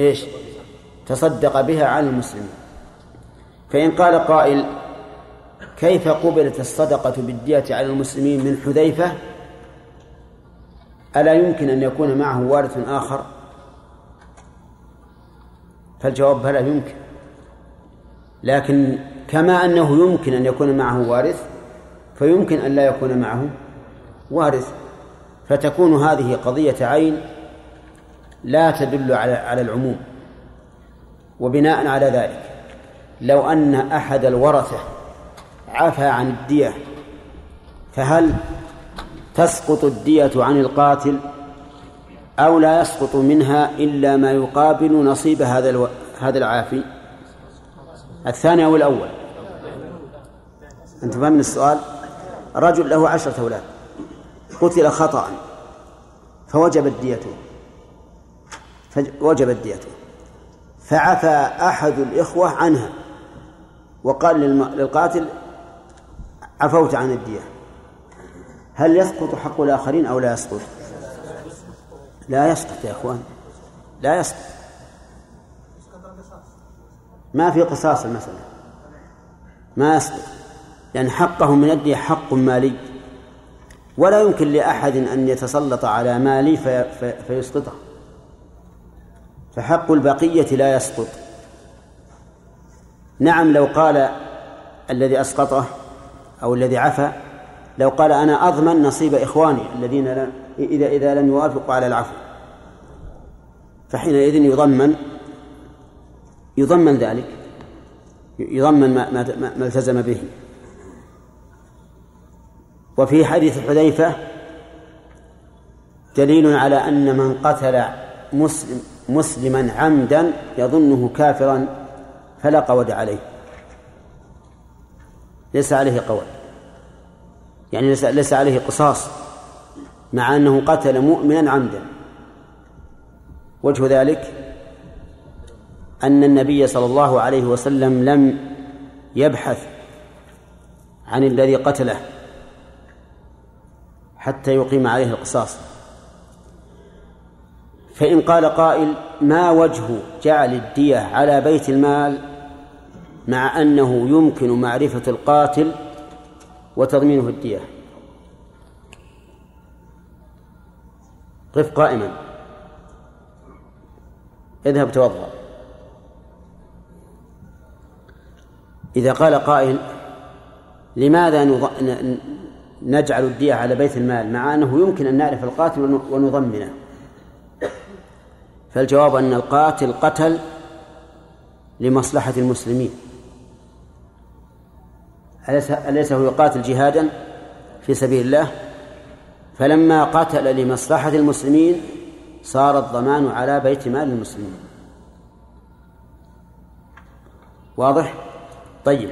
إيش؟ تصدق بها على المسلمين. فإن قال قائل كيف قبلت الصدقة بالدية على المسلمين من حذيفة؟ ألا يمكن أن يكون معه وارث آخر؟ فالجواب بلى يمكن. لكن كما أنه يمكن أن يكون معه وارث فيمكن أن لا يكون معه وارث فتكون هذه قضية عين لا تدل على على العموم وبناء على ذلك لو أن أحد الورثة عفى عن الدية فهل تسقط الدية عن القاتل أو لا يسقط منها إلا ما يقابل نصيب هذا. هذا العافي الثاني أو الأول؟ أنت فاهم السؤال. رجل له عشرة أولاد. قتل خطأ. فوجبت ديته فوجبت ديته فعفى أحد الإخوة عنها وقال للقاتل عفوت عن الدية. هل يسقط حق الآخرين أو لا يسقط؟ لا يسقط يا أخوان. لا يسقط. ما في قصاص المسألة. ما يسقط لأن حقه من الدية حق مالي. ولا يمكن لأحد أن يتسلط على مالي في في فيسقطه. فحق البقية لا يسقط. نعم لو قال الذي أسقطه أو الذي عفى لو قال أنا أضمن نصيب إخواني الذين إذا إذا لم يوافقوا على العفو. فحينئذ يضمن يضمن ذلك. يضمن ما, ما, ما التزم به. وفي حديث حذيفة دليل على أن من قتل مسلم مسلما عمدا يظنه كافرا فلا قود عليه. ليس عليه قول. يعني ليس عليه قصاص مع أنه قتل مؤمنا عمدا. وجه ذلك أن النبي صلى الله عليه وسلم لم يبحث عن الذي قتله حتى يقيم عليه القصاص. فإن قال قائل ما وجه جعل الدية على بيت المال مع أنه يمكن معرفة القاتل وتضمينه الدية قف قائما. اذهب توضأ. إذا قال قائل لماذا نجعل الدية على بيت المال؟ مع أنه يمكن أن نعرف القاتل ونضمنه. فالجواب أن القاتل قتل لمصلحة المسلمين. أليس هو يقاتل جهادا في سبيل الله؟ فلما قتل لمصلحة المسلمين صار الضمان على بيت مال المسلمين. واضح؟ طيب.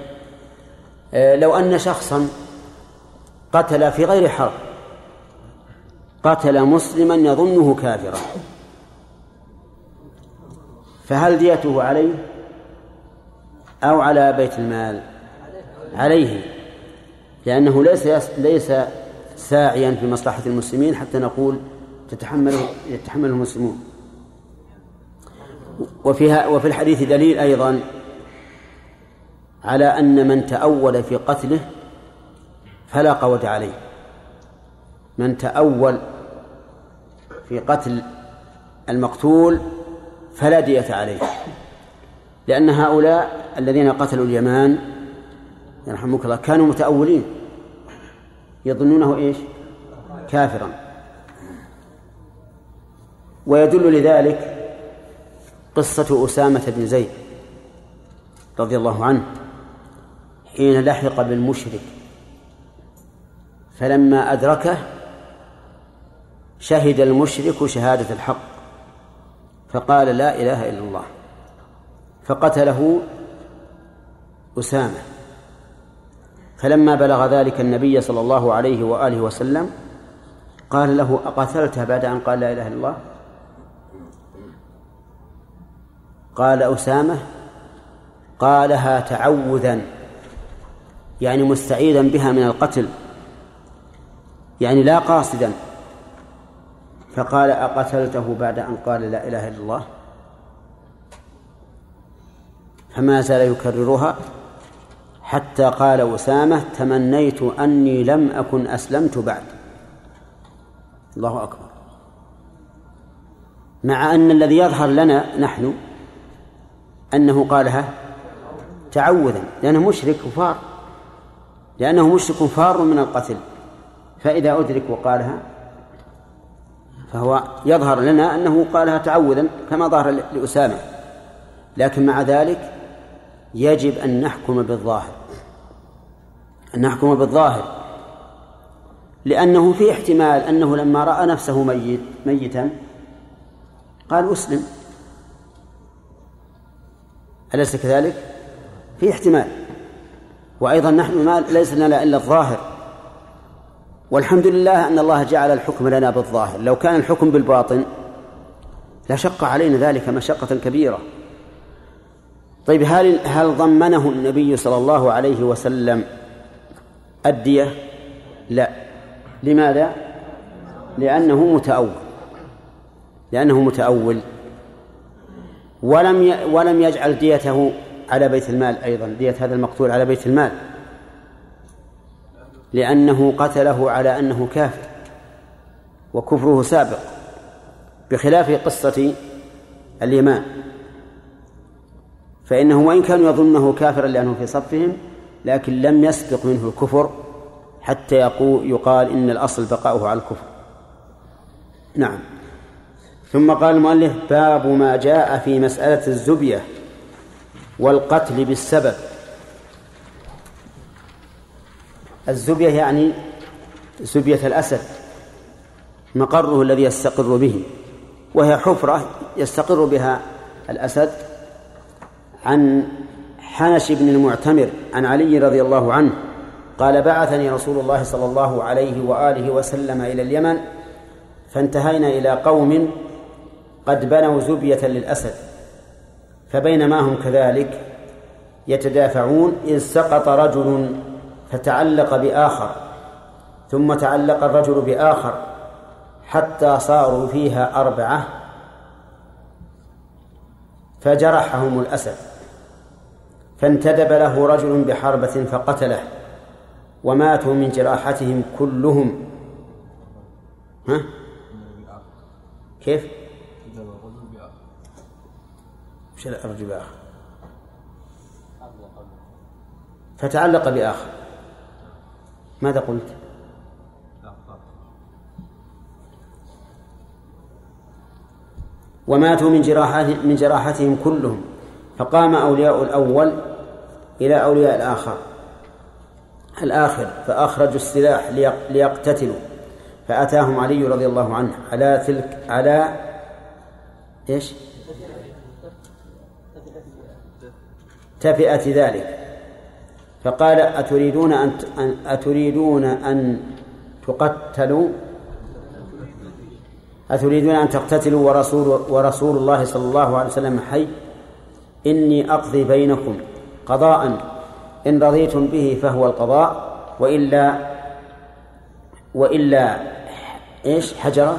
آه، لو أن شخصا قتل في غير حرب قتل مسلما يظنه كافرا فهل ديته عليه؟ أو على بيت المال؟ عليه لأنه ليس ليس ساعيا في مصلحة المسلمين حتى نقول تتحمله يتحمله المسلمون. وفيها وفي الحديث دليل أيضا على أن من تأول في قتله فلا قوة عليه. من تأول في قتل المقتول فلا دية عليه. لأن هؤلاء الذين قتلوا اليمان يرحمك الله كانوا متأولين. يظنونه إيش؟ كافرا. ويدل لذلك قصة أسامة بن زيد رضي الله عنه. حين لحق بالمشرك. فلما أدركه شهد المشرك شهادة الحق. فقال لا إله إلا الله. فقتله أسامة. فلما بلغ ذلك النبي صلى الله عليه وآله وسلم قال له أقتلته بعد أن قال لا إله إلا الله؟ قال أسامة قالها تعوذا. يعني مستعيذا بها من القتل يعني لا قاصدا. فقال أقتلته بعد أن قال لا إله إلا الله؟ فما زال يكررها حتى قال أسامة تمنيت أني لم أكن أسلمت بعد. الله أكبر. مع أن الذي يظهر لنا نحن أنه قالها تعوذا لأنه مشرك كفار لأنه مشرك فار من القتل. فإذا أدرك وقالها فهو يظهر لنا أنه قالها تعوذا كما ظهر لأسامة. لكن مع ذلك يجب أن نحكم بالظاهر. أن نحكم بالظاهر. لأنه في احتمال أنه لما رأى نفسه ميت ميتا قال أسلم. أليس كذلك؟ في احتمال. وأيضا نحن ما ليس لنا إلا الظاهر. والحمد لله أن الله جعل الحكم لنا بالظاهر. لو كان الحكم بالباطن لشق علينا ذلك مشقة كبيرة. طيب هل هل ضمنه النبي صلى الله عليه وسلم الدية؟ لا. لماذا؟ لأنه متأول. لأنه متأول. ولم ولم يجعل ديته على بيت المال أيضا دية هذا المقتول على بيت المال. لأنه قتله على أنه كافر وكفره سابق بخلاف قصة اليمان. فإنه وإن كانوا يظنه كافرا لأنه في صفهم لكن لم يسبق منه الكفر حتى يقول يقال إن الأصل بقاؤه على الكفر. نعم. ثم قال المؤلف باب ما جاء في مسألة الزبية. والقتل بالسبب. الزبية يعني زبية الأسد مقره الذي يستقر به وهي حفرة يستقر بها الأسد عن حنش بن المعتمر عن علي رضي الله عنه قال بعثني رسول الله صلى الله عليه وآله وسلم إلى اليمن فانتهينا إلى قوم قد بنوا زبية للأسد. فبينما هم كذلك يتدافعون إذ سقط رجل فتعلق بآخر ثم تعلق الرجل بآخر حتى صاروا فيها أربعة فجرحهم الأسد فانتدب له رجل بحربة فقتله وماتوا من جراحتهم كلهم ها؟ كيف؟ الرجل بآخر فتعلق بآخر ماذا قلت؟ وماتوا من جراحتهم من جراحتهم كلهم فقام أولياء الأول إلى أولياء الآخر الآخر فأخرجوا السلاح ليقتتلوا فأتاهم علي رضي الله عنه على تلك على إيش؟ تفئة ذلك. فقال أتريدون أن أتريدون أن تقتلوا؟ أتريدون أن تقتتلوا ورسول ورسول الله صلى الله عليه وسلم حي؟ إني أقضي بينكم قضاء إن رضيتم به فهو القضاء وإلا وإلا إيش؟ حجرة؟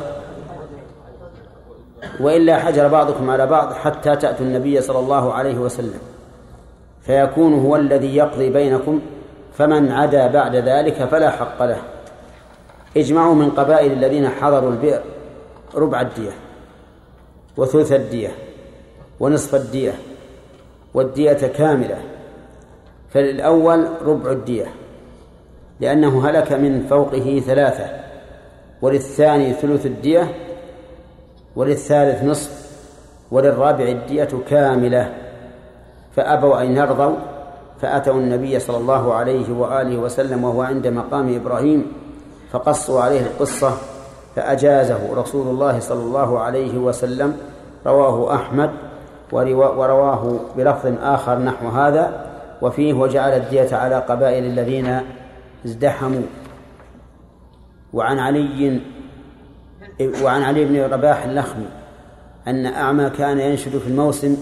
وإلا حجر بعضكم على بعض حتى تأتوا النبي صلى الله عليه وسلم. فيكون هو الذي يقضي بينكم فمن عدا بعد ذلك فلا حق له. اجمعوا من قبائل الذين حضروا البئر ربع الدية وثلث الدية ونصف الدية والدية كاملة. فللأول ربع الدية لأنه هلك من فوقه ثلاثة وللثاني ثلث الدية وللثالث نصف وللرابع الدية كاملة. فأبوا أن يرضوا فأتوا النبي صلى الله عليه وآله وسلم وهو عند مقام إبراهيم فقصوا عليه القصة فأجازه رسول الله صلى الله عليه وسلم رواه أحمد ورواه بلفظ آخر نحو هذا وفيه وجعل الدية على قبائل الذين ازدحموا. وعن علي وعن علي بن رباح اللخمي أن أعمى كان ينشد في الموسم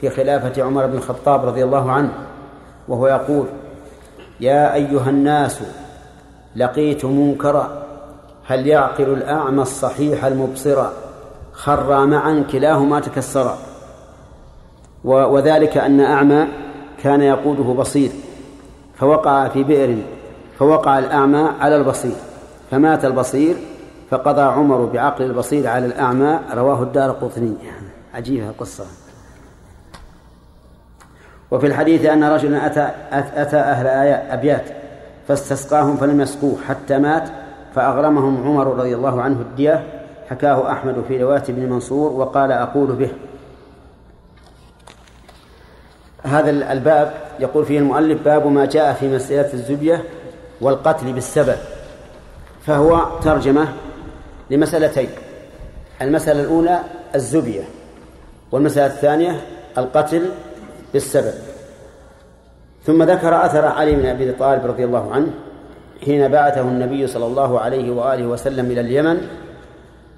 في خلافة عمر بن الخطاب رضي الله عنه وهو يقول يا أيها الناس لقيت منكرا هل يعقل الأعمى الصحيح المبصر؟ خرا معا كلاهما تكسرا. وذلك أن أعمى كان يقوده بصير فوقع في بئر فوقع الأعمى على البصير فمات البصير فقضى عمر بعقل البصير على الأعمى رواه الدار قطني. عجيبة القصة. وفي الحديث أن رجلا أتى, أتى أهل أبيات فاستسقاهم فلم يسقوه حتى مات فأغرمهم عمر رضي الله عنه الدية حكاه أحمد في رواية ابن منصور وقال أقول به. هذا الباب يقول فيه المؤلف باب ما جاء في مسألة الزبية والقتل بالسبب فهو ترجمة لمسألتين المسألة الأولى الزبية والمسألة الثانية القتل بالسبب ثم ذكر أثر علي بن أبي طالب رضي الله عنه حين بعثه النبي صلى الله عليه وآله وسلم إلى اليمن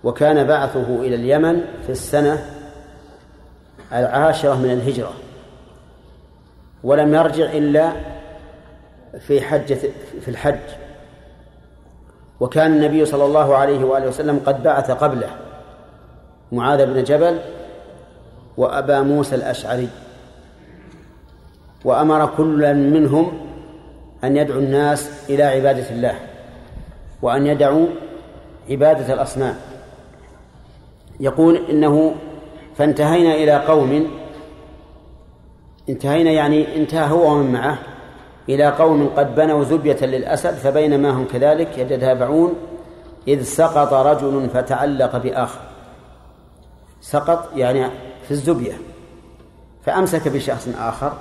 وكان بعثه إلى اليمن في السنة العاشرة من الهجرة. ولم يرجع إلا في حجة في الحج. وكان النبي صلى الله عليه وآله وسلم قد بعث قبله معاذ بن جبل وأبا موسى الأشعري. وأمر كلا منهم أن يدعو الناس إلى عبادة الله وأن يدعوا عبادة الأصنام. يقول إنه فانتهينا إلى قوم انتهينا يعني انتهى هو ومن معه إلى قوم قد بنوا زبية للأسد فبينما هم كذلك يتتابعون إذ سقط رجل فتعلق بآخر. سقط يعني في الزبية فأمسك بشخص آخر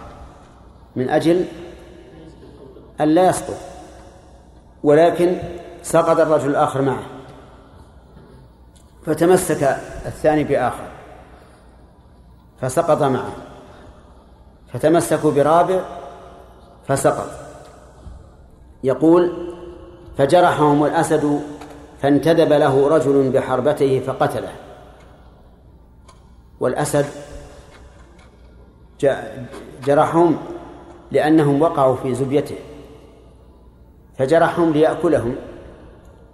من أجل أن لا يسقط ولكن سقط الرجل الآخر معه فتمسك الثاني بآخر فسقط معه فتمسكوا برابع فسقط. يقول فجرحهم الأسد فانتدب له رجل بحربته فقتله. والأسد جرحهم لأنهم وقعوا في زبيته فجرحهم ليأكلهم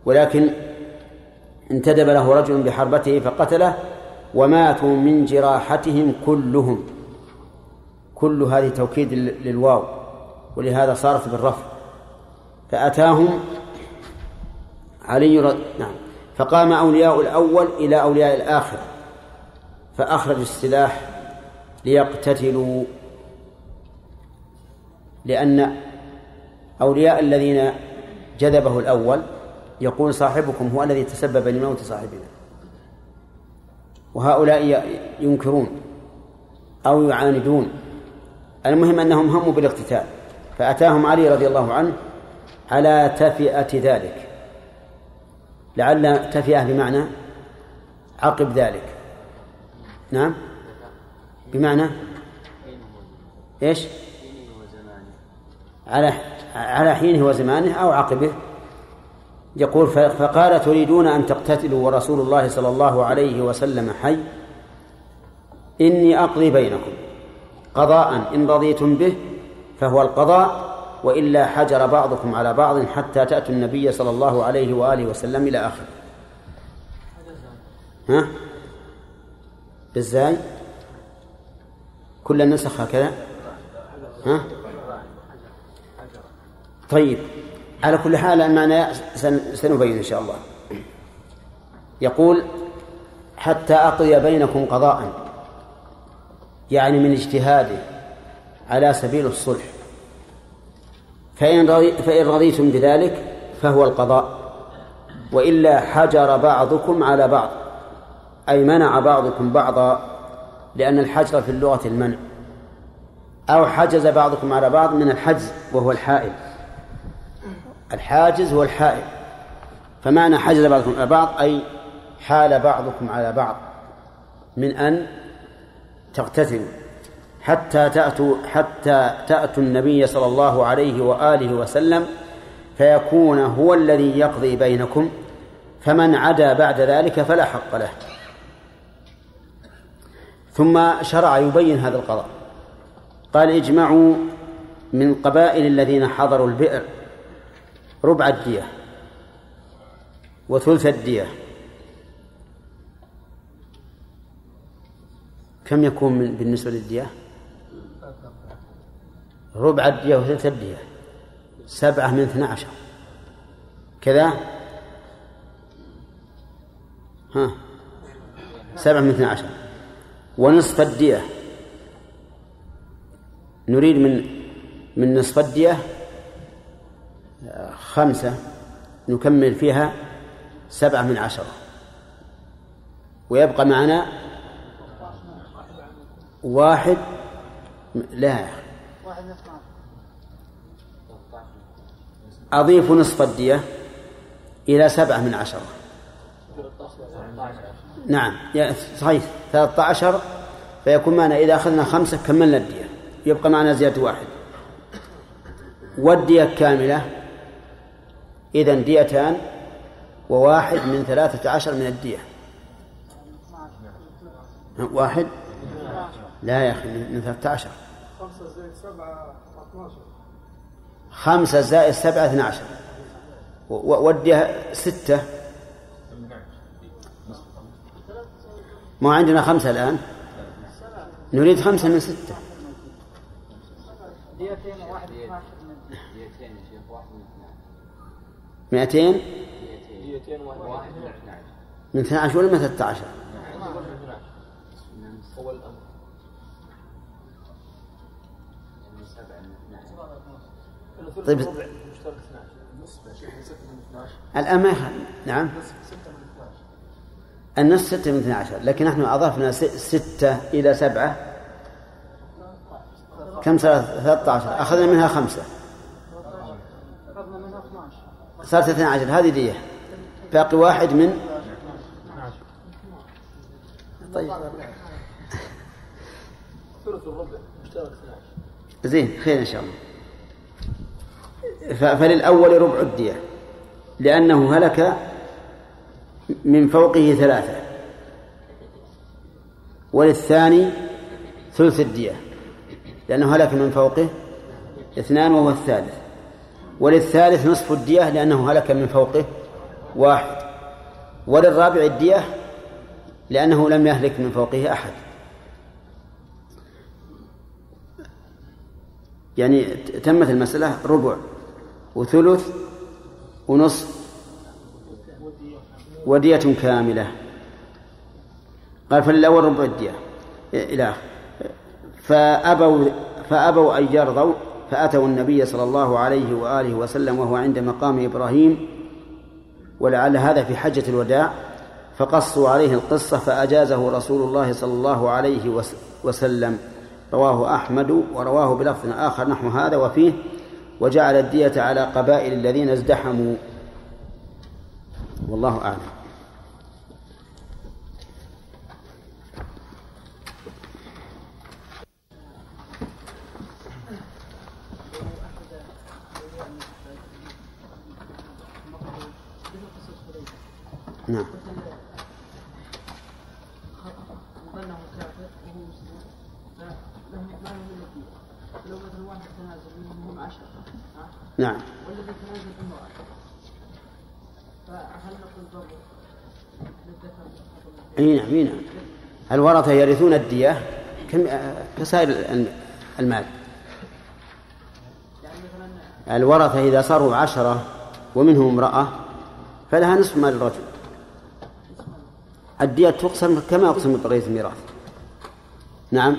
ولكن انتدب له رجل بحربته فقتله وماتوا من جراحتهم كلهم. كل هذه توكيد للواو ولهذا صارت بالرفع. فأتاهم علي رض... نعم فقام أولياء الأول إلى أولياء الآخر فأخرجوا السلاح ليقتتلوا لأن أولياء الذين جذبه الأول يقول صاحبكم هو الذي تسبب لموت صاحبنا. وهؤلاء ينكرون أو يعاندون. المهم أنهم هموا بالاقتتال. فأتاهم علي رضي الله عنه على تفئة ذلك. لعل تفئة بمعنى عقب ذلك. نعم؟ بمعنى؟ إيش؟ على على حينه وزمانه أو عقبه. يقول فقال تريدون أن تقتتلوا ورسول الله صلى الله عليه وسلم حي؟ إني أقضي بينكم. قضاء إن رضيتم به فهو القضاء وإلا حجر بعضكم على بعض حتى تأتوا النبي صلى الله عليه وآله وسلم إلى آخره. ها؟ بالزاي؟ كل النسخ هكذا؟ ها؟ طيب على كل حال المعنى سنبين إن شاء الله. يقول حتى أقضي بينكم قضاء. يعني من اجتهاده على سبيل الصلح. فإن, فإن رضيتم بذلك فهو القضاء. وإلا حجر بعضكم على بعض. أي منع بعضكم بعضا لأن الحجر في اللغة المنع. أو حجز بعضكم على بعض من الحجز وهو الحائل. الحاجز هو الحائل فمعنى حجز بعضكم على بعض أي حال بعضكم على بعض من أن تقتتلوا حتى تأتوا حتى تأتوا النبي صلى الله عليه وآله وسلم فيكون هو الذي يقضي بينكم فمن عدا بعد ذلك فلا حق له. ثم شرع يبين هذا القضاء. قال اجمعوا من قبائل الذين حضروا البئر ربع الدية وثلث الدية. كم يكون من بالنسبة للدية؟ ربع الدية وثلث الدية. سبعة من اثنى عشر. كذا؟ ها؟ سبعة من اثنى عشر. ونصف الدية. نريد من من نصف الدية خمسة نكمل فيها سبعة من عشرة. ويبقى معنا واحد لا. أضيف نصف الدية إلى سبعة من عشرة. نعم صحيح ثلاثة عشر فيكون معنا إذا أخذنا خمسة كملنا الدية. يبقى معنا زيادة واحد. والدية كاملة إذا ديتان وواحد من ثلاثة عشر من الدية. واحد؟ لا يا أخي من ثلاثة عشر. خمسة زائد سبعة خمسة زائد سبعة اثنى عشر والدية ستة. ما عندنا خمسة الآن. نريد خمسة من ستة. مئتين؟ من اثنى عشر ولا من ثلاثة عشر؟ طيب. الآن ما نعم. النصف ستة من اثنى عشر لكن نحن أضفنا ستة إلى سبعة. كم ثلاثة عشر. أخذنا منها خمسة. صارت اثنى عشر هذه دية. باقي واحد من طيب. زين خير إن شاء الله. فللأول ربع الدية لأنه هلك من فوقه ثلاثة. وللثاني ثلث الدية لأنه هلك من فوقه اثنان وهو الثالث. وللثالث نصف الدية لأنه هلك من فوقه واحد. وللرابع الدية لأنه لم يهلك من فوقه أحد. يعني تمت المسألة ربع وثلث ونصف ودية كاملة. قال فللأول ربع الدية. إلى فأبوا فأبوا أن يرضوا فأتوا النبي صلى الله عليه وآله وسلم وهو عند مقام إبراهيم ولعل هذا في حجة الوداع فقصوا عليه القصة فأجازه رسول الله صلى الله عليه وسلم. رواه أحمد ورواه بلفظ آخر نحو هذا وفيه وجعل الدية على قبائل الذين ازدحموا. والله أعلم. نعم. نعم. والذي تنازل امرأة فهل نقول ضرب أي نعم أي نعم. الورثة يرثون الدية؟ كسائر المال؟ الورثة إذا صاروا عشرة ومنهم امرأة فلها نصف مال الرجل. الدية تقسم كما يقسم بقية الميراث. نعم.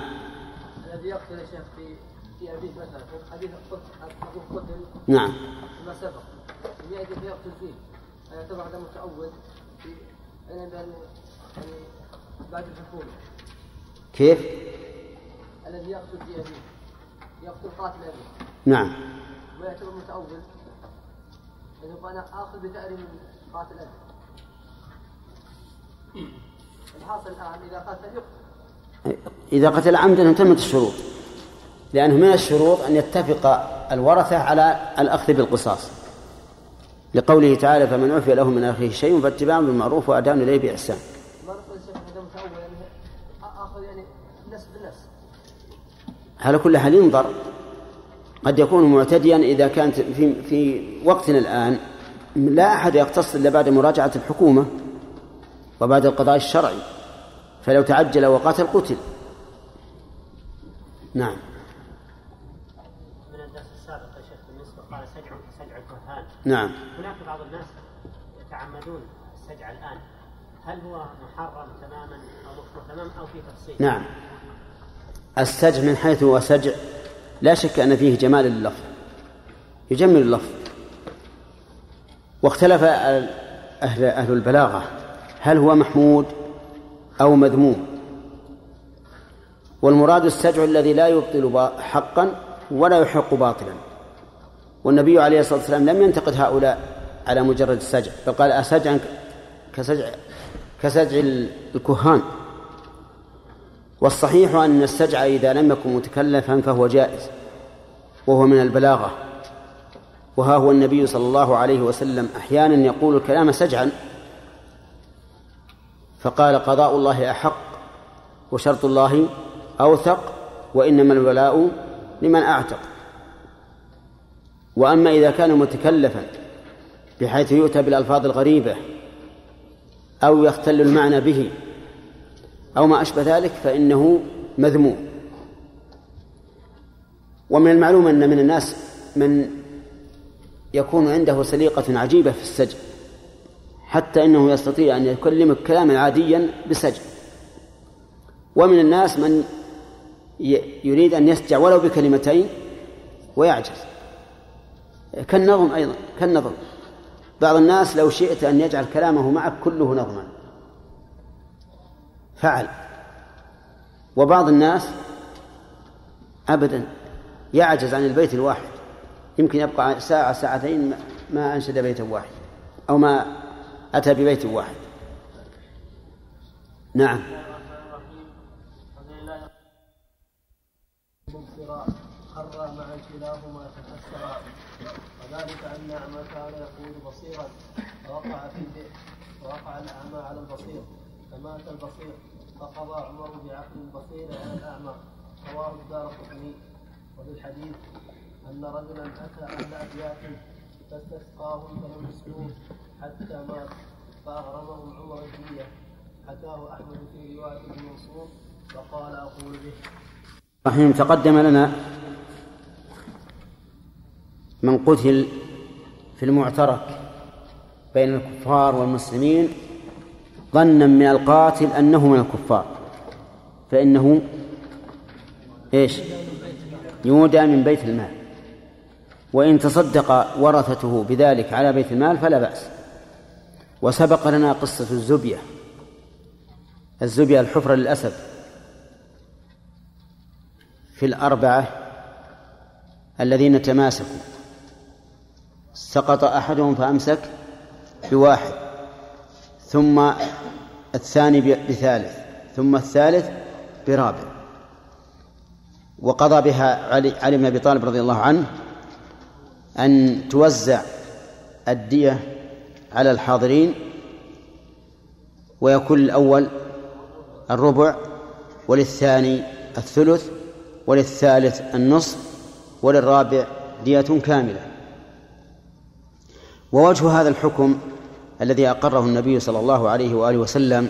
الذي يقتل يا شيخ في في أبيه مثلا حديث قتل نعم. ما سبق يأتي فيقتل فيه. يعتبر هذا متأول في يعني بعد الحكومة. كيف؟ الذي يقتل في أبيه يقتل قاتل أبيه. نعم. ما يعتبر متأول لأنه أنا آخذ بثأر من قاتل أبي الحاصل الآن إذا قتل يقتل إذا قتل عمدا تمت الشروط لأنه من الشروط أن يتفق الورثة على الأخذ بالقصاص. لقوله تعالى فمن عفي له من أخيه شيء فاتباع بالمعروف وأداء إليه بإحسان. على كل حال ينظر. قد يكون معتديا إذا كانت في في وقتنا الآن لا أحد يقتص إلا بعد مراجعة الحكومة. وبعد القضاء الشرعي فلو تعجل وقتل قتل. نعم. من الدرس السابق يا شيخ قال سجع سجع الكهان. نعم. هناك بعض الناس يتعمدون السجع الآن. هل هو محرم تماما أو مكروه تماما أو في تفصيل؟ نعم. السجع من حيث هو سجع لا شك أن فيه جمال اللفظ. يجمل اللفظ. واختلف أهل أهل البلاغة. هل هو محمود أو مذموم؟ والمراد السجع الذي لا يبطل حقا ولا يحق باطلا. والنبي عليه الصلاة والسلام لم ينتقد هؤلاء على مجرد السجع بل قال كسجع كسجع الكهان. والصحيح أن السجع إذا لم يكن متكلفا فهو جائز وهو من البلاغة. وها هو النبي صلى الله عليه وسلم أحيانا يقول الكلام سجعا فقال قضاء الله أحق وشرط الله أوثق وإنما الولاء لمن أعتق. وأما إذا كان متكلفا بحيث يؤتى بالألفاظ الغريبة أو يختل المعنى به أو ما أشبه ذلك فإنه مذموم. ومن المعلوم أن من الناس من يكون عنده سليقة عجيبة في السجن. حتى إنه يستطيع أن يكلمك كلاما عاديا بسجن. ومن الناس من يريد أن يسجع ولو بكلمتين ويعجز. كالنظم أيضا كالنظم. بعض الناس لو شئت أن يجعل كلامه معك كله نظما. فعل. وبعض الناس أبدا يعجز عن البيت الواحد. يمكن يبقى ساعة ساعتين ما أنشد بيتا واحد. أو ما أتى ببيت واحد نعم خر مع كلاهما تفسرا وذلك أن أعمى كان يقول بصيرا فوقع في البئر فوقع الأعمى على البصير فمات البصير فقضى عمر بعقل البصير على الأعمى رواه الدار قطني وفي الحديث أن رجلا أتى أهل أبيات فاستسقاهم فلم يسلوه حتى مات فأغرمهم عمر الدنيا حكاه أحمد في رواية منصور وقال أقول به. رحيم تقدم لنا من قتل في المعترك بين الكفار والمسلمين ظنا من القاتل أنه من الكفار. فإنه إيش؟ يودى من بيت المال. وإن تصدق ورثته بذلك على بيت المال فلا بأس. وسبق لنا قصة الزبية. الزبية الحفرة للأسد. في الأربعة الذين تماسكوا. سقط أحدهم فأمسك بواحد. ثم الثاني بثالث. ثم الثالث برابع. وقضى بها علي, علي بن أبي طالب رضي الله عنه أن توزع الدية على الحاضرين ويكون الأول الربع وللثاني الثلث وللثالث النصف وللرابع دية كاملة. ووجه هذا الحكم الذي أقره النبي صلى الله عليه وآله وسلم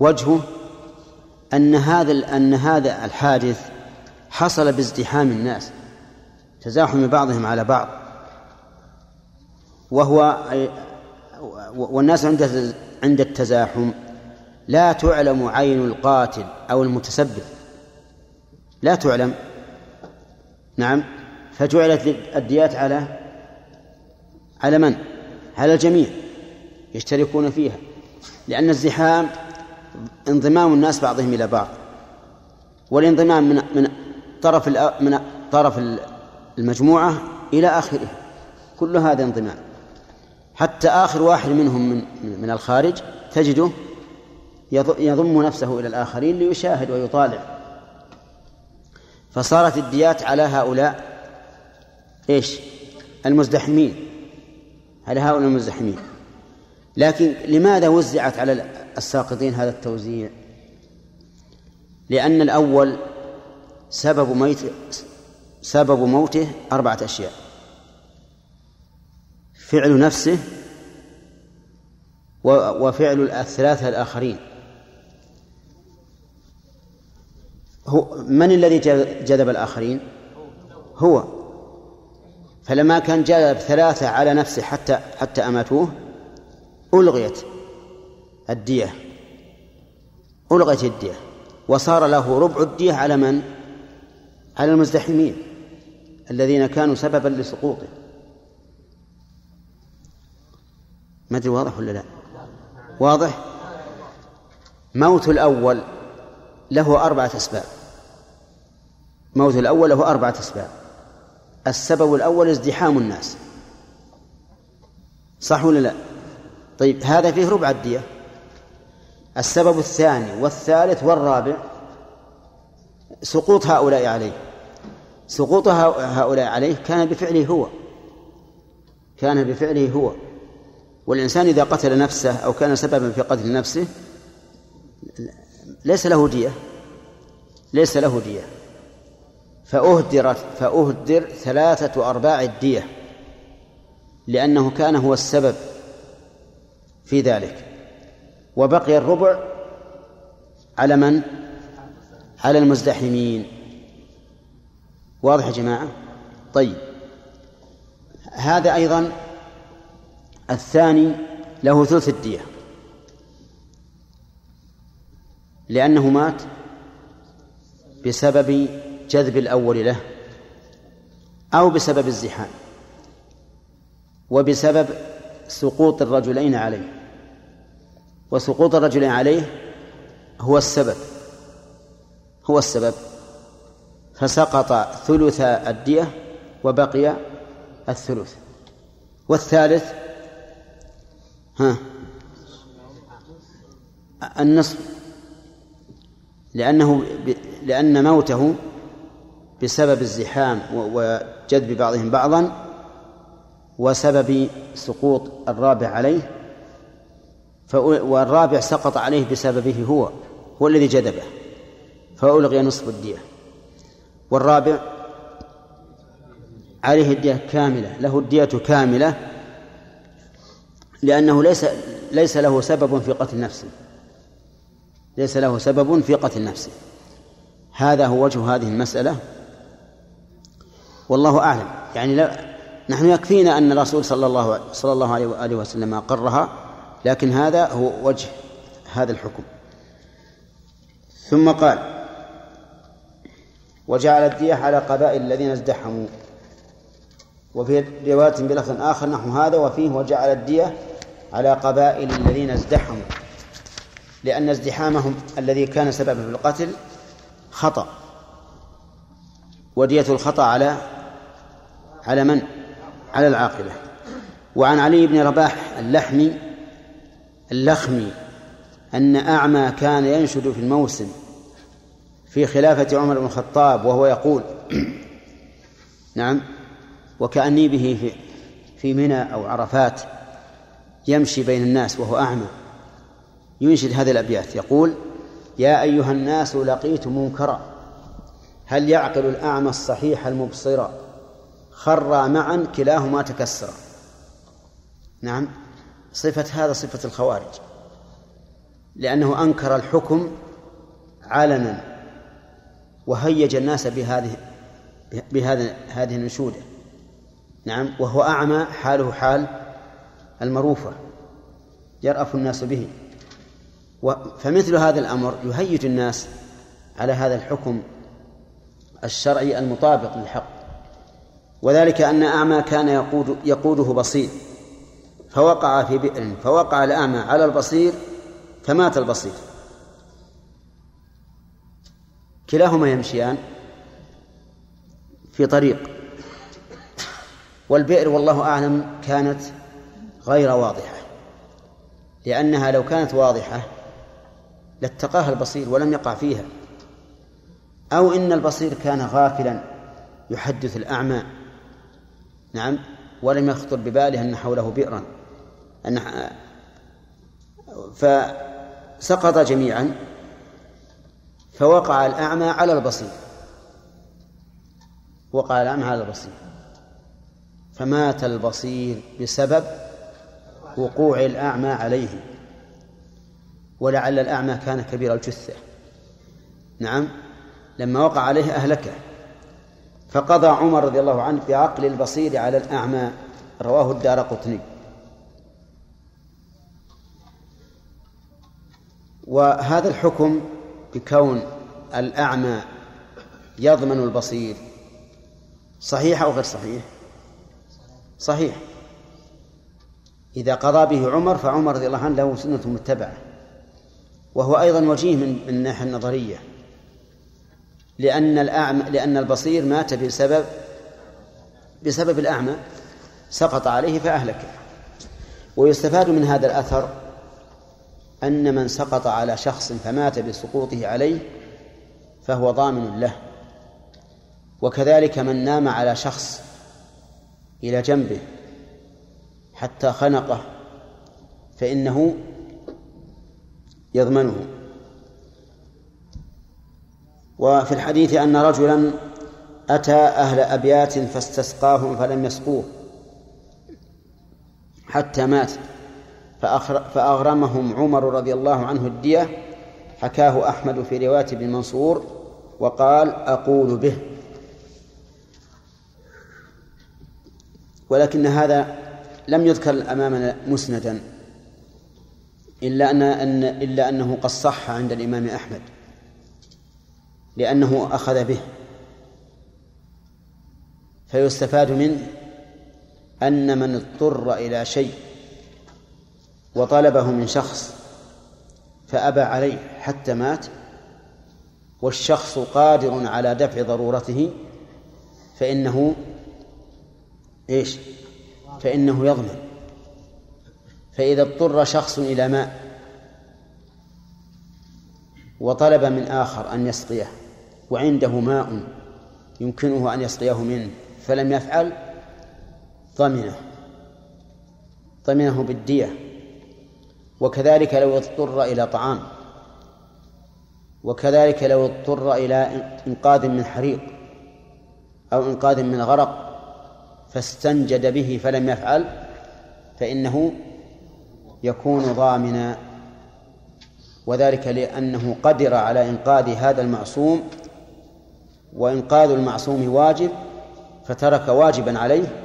وجهه أن هذا أن هذا الحادث حصل بازدحام الناس تزاحم بعضهم على بعض. وهو والناس عند عند التزاحم. لا تعلم عين القاتل أو المتسبب. لا تعلم. نعم. فجعلت الديات على على من؟ على الجميع يشتركون فيها. لأن الزحام انضمام الناس بعضهم إلى بعض. والانضمام من من طرف من طرف المجموعة إلى آخره. كل هذا انضمام. حتى آخر واحد منهم من من الخارج تجده يضم نفسه إلى الآخرين ليشاهد ويطالع فصارت الديات على هؤلاء إيش؟ المزدحمين على هؤلاء المزدحمين لكن لماذا وزعت على الساقطين هذا التوزيع؟ لأن الأول سبب ميت سبب موته أربعة أشياء فعل نفسه وفعل الثلاثة الآخرين. هو من الذي جذب الآخرين؟ هو. فلما كان جذب ثلاثة على نفسه حتى حتى أماتوه ألغيت الدية. ألغيت الدية. وصار له ربع الدية على من؟ على المزدحمين الذين كانوا سببا لسقوطه. ما أدري واضح ولا لا. واضح؟ موت الأول له أربعة أسباب. موت الأول له أربعة أسباب. السبب الأول ازدحام الناس. صح ولا لا؟ طيب هذا فيه ربع الدية. السبب الثاني والثالث والرابع سقوط هؤلاء عليه. سقوط هؤلاء عليه كان بفعله هو. كان بفعله هو. والإنسان إذا قتل نفسه أو كان سببا في قتل نفسه ليس له دية ليس له دية فأهدرت فأهدر ثلاثة أرباع الدية لأنه كان هو السبب في ذلك وبقي الربع على من؟ على المزدحمين واضح يا جماعة؟ طيب هذا أيضا الثاني له ثلث الدية. لأنه مات بسبب جذب الأول له أو بسبب الزحام وبسبب سقوط الرجلين عليه. وسقوط الرجلين عليه هو السبب هو السبب. فسقط ثلث الدية وبقي الثلث. والثالث ها. النصف لأنه لأن موته بسبب الزحام وجذب بعضهم بعضا وسبب سقوط الرابع عليه والرابع سقط عليه بسببه هو هو الذي جذبه فألغي نصف الدية. والرابع عليه الدية كاملة له الدية كاملة لأنه ليس ليس له سبب في قتل نفسه. ليس له سبب في قتل نفسه. هذا هو وجه هذه المسألة. والله أعلم. يعني لا نحن يكفينا أن الرسول صلى الله صلى الله عليه وآله وسلم أقرها لكن هذا هو وجه هذا الحكم. ثم قال وجعل الدية على قبائل الذين ازدحموا. وفي رواية بلفظ آخر نحو هذا وفيه وجعل الدية على قبائل الذين ازدحموا لأن ازدحامهم الذي كان سببا في القتل خطأ ودية الخطأ على على من؟ على العاقلة وعن علي بن رباح اللحمي اللخمي أن أعمى كان ينشد في الموسم في خلافة عمر بن الخطاب وهو يقول نعم وكأني به في في منى أو عرفات يمشي بين الناس وهو أعمى. ينشد هذه الأبيات. يقول يا أيها الناس لقيت منكرا. هل يعقل الأعمى الصحيح المبصر خرا معا كلاهما تكسرا. نعم صفة هذا صفة الخوارج. لأنه أنكر الحكم علنا وهيج الناس بهذه بهذا هذه النشودة. نعم وهو أعمى حاله حال المروفة يرأف الناس به. فمثل هذا الأمر يهيج الناس على هذا الحكم الشرعي المطابق للحق. وذلك أن أعمى كان يقود يقوده بصير فوقع في بئر فوقع الأعمى على البصير فمات البصير. كلاهما يمشيان في طريق. والبئر والله أعلم كانت غير واضحة لأنها لو كانت واضحة لاتقاها البصير ولم يقع فيها أو إن البصير كان غافلا يحدث الأعمى. نعم ولم يخطر بباله أن حوله بئرا أن فسقط جميعا فوقع الأعمى على البصير وقع الأعمى على البصير. فمات البصير بسبب وقوع الأعمى عليه ولعل الأعمى كان كبير الجثة. نعم لما وقع عليه أهلكه. فقضى عمر رضي الله عنه بعقل البصير على الأعمى. رواه الدار قطني. وهذا الحكم بكون الأعمى يضمن البصير صحيح أو غير صحيح؟ صحيح. إذا قضى به عمر فعمر رضي الله عنه له سنة متبعة. وهو أيضا وجيه من الناحية النظرية. لأن الأعمى لأن البصير مات بسبب بسبب الأعمى سقط عليه فأهلكه. ويستفاد من هذا الأثر أن من سقط على شخص فمات بسقوطه عليه فهو ضامن له. وكذلك من نام على شخص إلى جنبه حتى خنقه فإنه يضمنه. وفي الحديث أن رجلا أتى أهل أبيات فاستسقاهم فلم يسقوه حتى مات فأغرمهم عمر رضي الله عنه الدية حكاه أحمد في رواية بن منصور وقال أقول به. ولكن هذا لم يذكر أمامنا مسندا إلا أن أن إلا أنه قد صح عند الإمام أحمد لأنه أخذ به. فيستفاد منه أن من اضطر إلى شيء وطلبه من شخص فأبى عليه حتى مات والشخص قادر على دفع ضرورته فإنه إيش؟ فإنه يضمن فإذا اضطر شخص إلى ماء وطلب من آخر أن يسقيه وعنده ماء يمكنه أن يسقيه منه فلم يفعل ضمنه. ضمنه بالدية. وكذلك لو اضطر إلى طعام. وكذلك لو اضطر إلى إنقاذ من حريق أو إنقاذ من غرق فاستنجد به فلم يفعل فإنه يكون ضامنا. وذلك لأنه قدر على إنقاذ هذا المعصوم وإنقاذ المعصوم واجب فترك واجبا عليه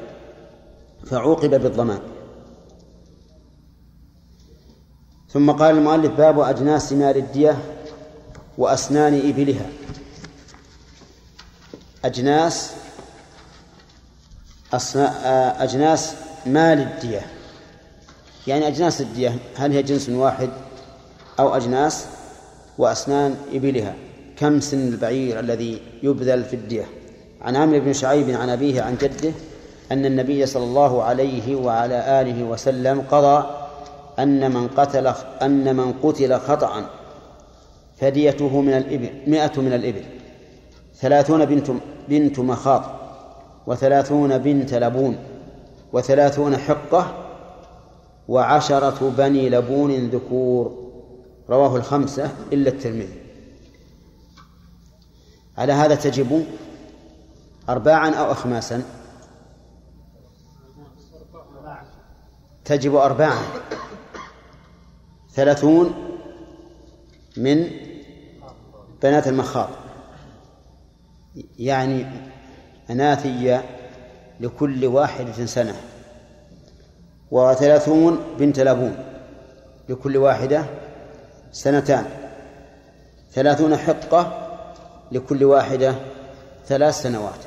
فعوقب بالضمان. ثم قال المؤلف باب أجناس مال الدية وأسنان إبلها. أجناس أجناس مال الدية. يعني أجناس الدية هل هي جنس واحد أو أجناس وأسنان إبلها؟ كم سن البعير الذي يبذل في الدية؟ عن عمرو بن شعيب عن أبيه عن جده أن النبي صلى الله عليه وعلى آله وسلم قضى أن من قتل أن من قتل خطأ فديته من الإبل مئة من الإبل. ثلاثون بنت بنت مخاض. وثلاثون بنت لبون وثلاثون حقة وعشرة بني لبون ذكور. رواه الخمسة إلا الترمذي. على هذا تجب أرباعا أو أخماسا؟ تجب أرباعا ثلاثون من بنات المخاض. يعني أناثي لكل واحدة سنة وثلاثون بنت لبون لكل واحدة سنتان ثلاثون حقة لكل واحدة ثلاث سنوات.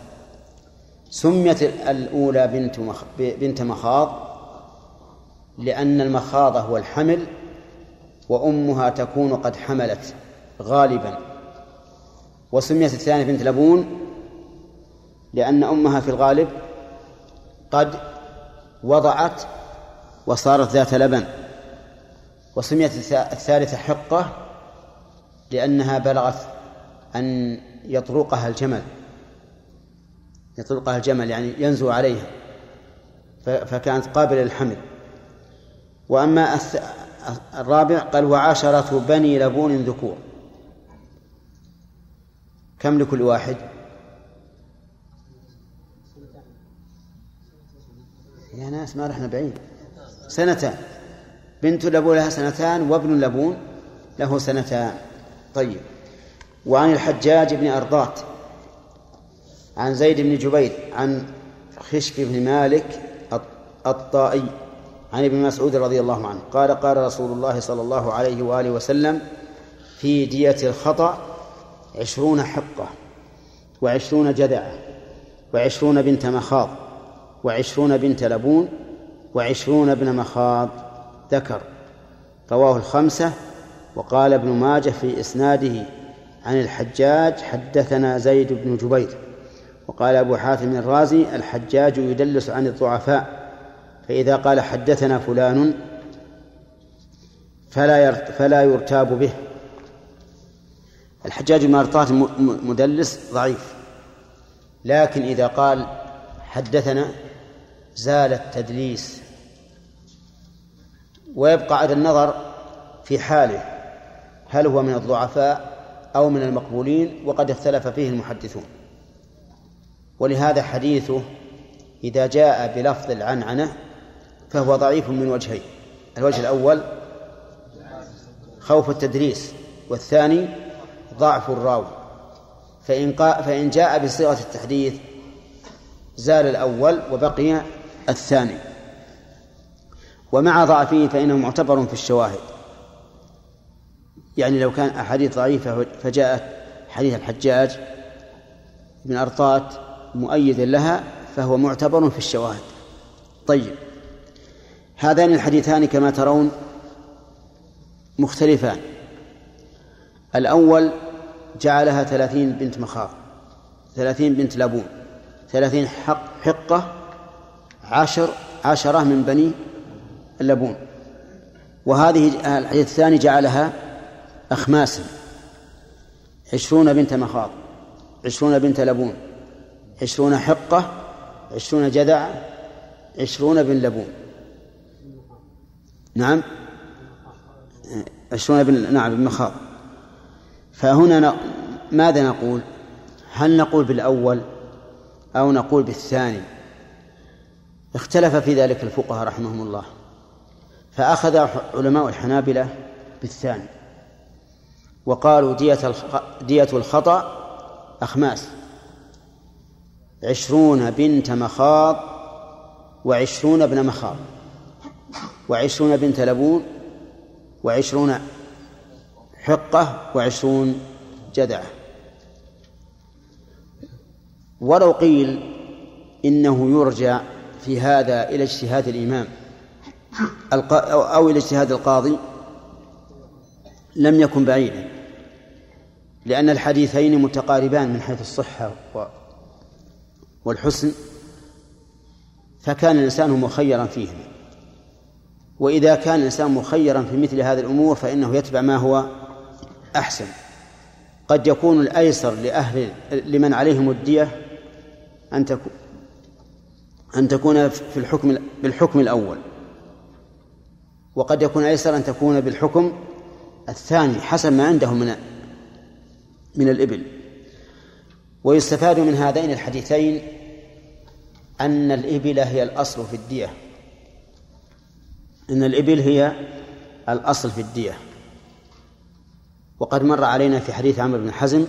سميت الأولى بنت مخ... بنت مخاض لأن المخاض هو الحمل وأمها تكون قد حملت غالبا. وسميت الثانية بنت لبون لأن أمها في الغالب قد وضعت وصارت ذات لبن وسميت الثالثة حقة لأنها بلغت أن يطرقها الجمل يطلقها الجمل يعني ينزو عليها فكانت قابلة للحمل. وأما الرابع قال وعشرة بني لبون ذكور. كم لكل واحد؟ يا ناس ما رحنا بعيد. سنتان. بنت لبون لها سنتان وابن لبون له سنتان. طيب. وعن الحجاج بن أرضات عن زيد بن جبير عن خشب بن مالك الطائي عن ابن مسعود رضي الله عنه. قال قال رسول الله صلى الله عليه وآله وسلم في دية الخطأ عشرون حقة وعشرون جدعة وعشرون بنت مخاض. وعشرون بنت لبون وعشرون ابن مخاض ذكر. رواه الخمسة وقال ابن ماجه في إسناده عن الحجاج حدثنا زيد بن جبير وقال أبو حاتم الرازي الحجاج يدلس عن الضعفاء فإذا قال حدثنا فلان فلا فلا يرتاب به. الحجاج بن أرطاة مدلس ضعيف لكن إذا قال حدثنا زال التدليس ويبقى على النظر في حاله هل هو من الضعفاء أو من المقبولين؟ وقد اختلف فيه المحدثون. ولهذا حديثه إذا جاء بلفظ العنعنة فهو ضعيف من وجهين. الوجه الأول خوف التدريس والثاني ضعف الراوي. فإن, فإن جاء بصيغة التحديث زال الأول وبقي الثاني. ومع ضعفه فإنه معتبر في الشواهد. يعني لو كان أحاديث ضعيفة فجاءت حديث الحجاج بن أرطات مؤيدا لها فهو معتبر في الشواهد. طيب هذان الحديثان كما ترون مختلفان. الأول جعلها ثلاثين بنت مخاض ثلاثين بنت لبون ثلاثين حق حقة عشر عشرة من بني اللبون. وهذه الحديث الثاني جعلها أخماسا. عشرون بنت مخاض عشرون بنت لبون عشرون حقة عشرون جذع عشرون بن لبون. نعم. عشرون بن نعم بن مخاض. فهنا ن... ماذا نقول؟ هل نقول بالأول أو نقول بالثاني؟ اختلف في ذلك الفقهاء رحمهم الله. فأخذ علماء الحنابلة بالثاني. وقالوا دية دية الخطأ أخماس. عشرون بنت مخاض وعشرون ابن مخاض. وعشرون بنت لبون وعشرون حقة وعشرون جدعة. ولو قيل إنه يرجع في هذا إلى اجتهاد الإمام. أو إلى اجتهاد القاضي. لم يكن بعيدا. لأن الحديثين متقاربان من حيث الصحة والحسن. فكان الإنسان مخيرا فيهما. وإذا كان الإنسان مخيرا في مثل هذه الأمور فإنه يتبع ما هو أحسن. قد يكون الأيسر لأهل لمن عليهم الدية أن أن تكون في الحكم بالحكم الأول. وقد يكون أيسر أن تكون بالحكم الثاني حسب ما عنده من من الإبل. ويستفاد من هذين الحديثين أن الإبل هي الأصل في الدية. أن الإبل هي الأصل في الدية. وقد مر علينا في حديث عمرو بن حزم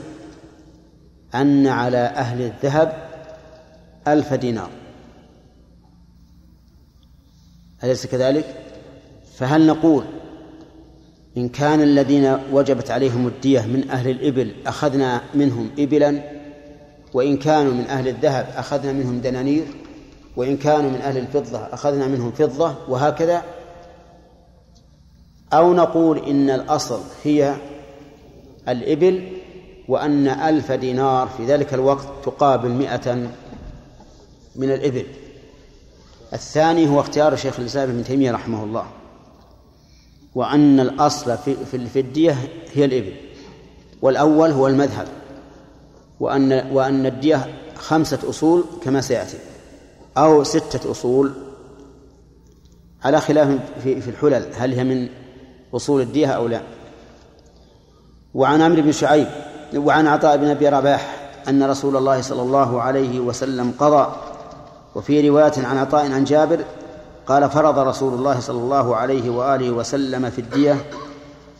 أن على أهل الذهب ألف دينار. أليس كذلك؟ فهل نقول إن كان الذين وجبت عليهم الدية من أهل الإبل أخذنا منهم إبلا؟ وإن كانوا من أهل الذهب أخذنا منهم دنانير؟ وإن كانوا من أهل الفضة أخذنا منهم فضة؟ وهكذا؟ أو نقول إن الأصل هي الإبل وأن ألف دينار في ذلك الوقت تقابل مئة من الإبل. الثاني هو اختيار شيخ الإسلام ابن تيمية رحمه الله وأن الأصل في في الدية هي الإبل والأول هو المذهب وأن وأن الدية خمسة أصول كما سيأتي أو ستة أصول على خلاف في في الحلل هل هي من أصول الدية أو لا. وعن عمرو بن شعيب وعن عطاء بن أبي رباح أن رسول الله صلى الله عليه وسلم قضى وفي رواية عن عطاء عن جابر قال فرض رسول الله صلى الله عليه وآله وسلم في الدية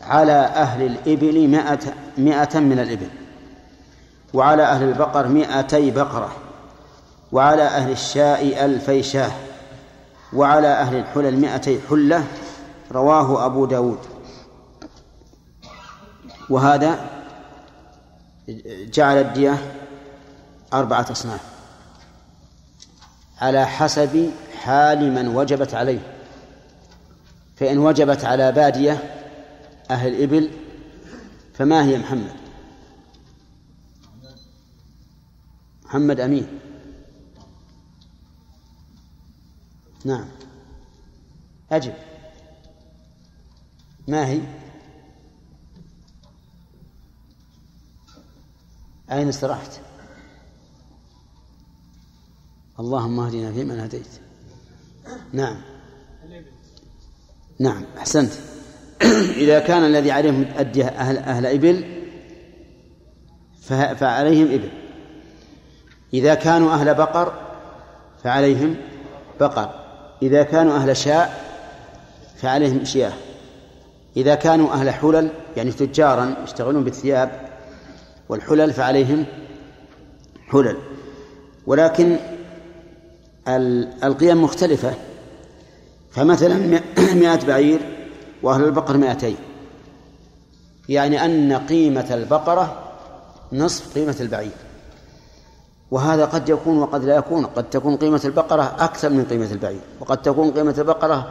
على أهل الإبل مائة, مائة من الإبل وعلى أهل البقر مائتي بقرة وعلى أهل الشاء ألفي شاه وعلى أهل الحلل مائتي حلة رواه أبو داود. وهذا جعل الدية أربعة أصناف. على حسب حال من وجبت عليه. فإن وجبت على بادية أهل الإبل فما هي محمد؟ محمد أمين. نعم. أجب ما هي؟ أين استرحت اللهم اهدنا فيمن هديت. نعم. نعم أحسنت. إذا كان الذي عليهم أدية أهل, أهل إبل فعليهم إبل. إذا كانوا أهل بقر فعليهم بقر. إذا كانوا أهل شاء فعليهم شياه. إذا كانوا أهل حلل يعني تجارا يشتغلون بالثياب والحلل فعليهم حلل. ولكن القيم مختلفة. فمثلا مئة بعير وأهل البقر مئتين. يعني أن قيمة البقرة نصف قيمة البعير. وهذا قد يكون وقد لا يكون. قد تكون قيمة البقرة أكثر من قيمة البعير وقد تكون قيمة البقرة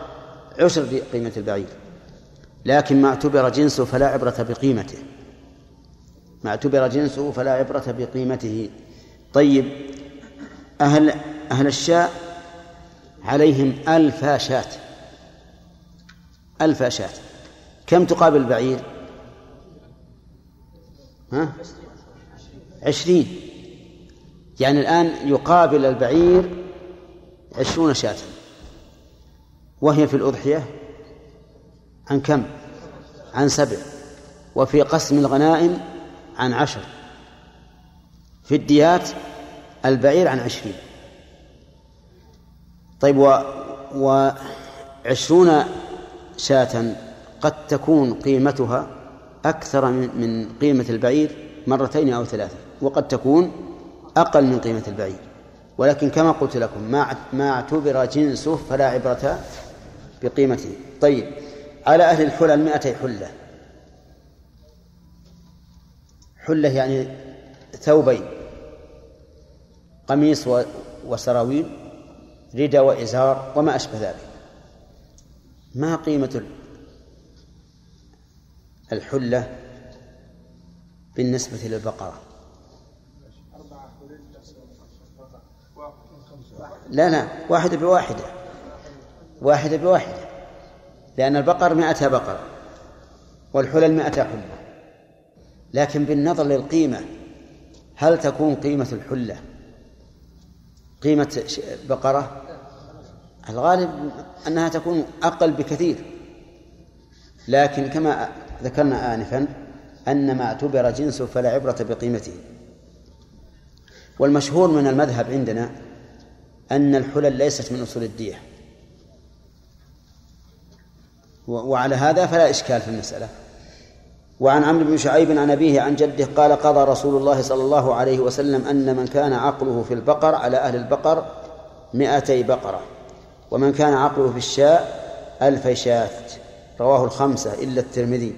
عشر قيمة البعير. لكن ما اعتبر جنسه فلا عبرة بقيمته. ما اعتبر جنسه فلا عبرة بقيمته. طيب أهل أهل الشاء عليهم ألف شاة. ألف شاة. كم تقابل البعير ها؟ عشرين. يعني الآن يقابل البعير عشرون شاة. وهي في الأضحية؟ عن كم؟ عن سبع. وفي قسم الغنائم عن عشر. في الديات البعير عن عشرين. طيب و وعشرون شاة قد تكون قيمتها أكثر من قيمة البعير مرتين أو ثلاثة وقد تكون أقل من قيمة البعير. ولكن كما قلت لكم ما ما اعتبر جنسه فلا عبرة بقيمته. طيب على أهل الحلل مئتي حلة. حلة يعني ثوبين قميص وسراويل ردى وإزار وما أشبه ذلك. ما قيمة الحلة بالنسبة للبقرة؟ لا لا واحدة بواحدة. واحدة بواحدة. لأن البقر مئة بقرة والحلل مئة حلة. لكن بالنظر للقيمة هل تكون قيمة الحلة قيمة بقرة؟ الغالب أنها تكون أقل بكثير. لكن كما ذكرنا آنفا أن ما اعتبر جنسه فلا عبرة بقيمته. والمشهور من المذهب عندنا أن الحلل ليست من أصول الدية. وعلى هذا فلا إشكال في المسألة. وعن عمرو بن شعيب عن أبيه عن جده قال قضى رسول الله صلى الله عليه وسلم أن من كان عقله في البقر على أهل البقر مئتي بقرة ومن كان عقله في الشاء ألف شاة رواه الخمسة إلا الترمذي.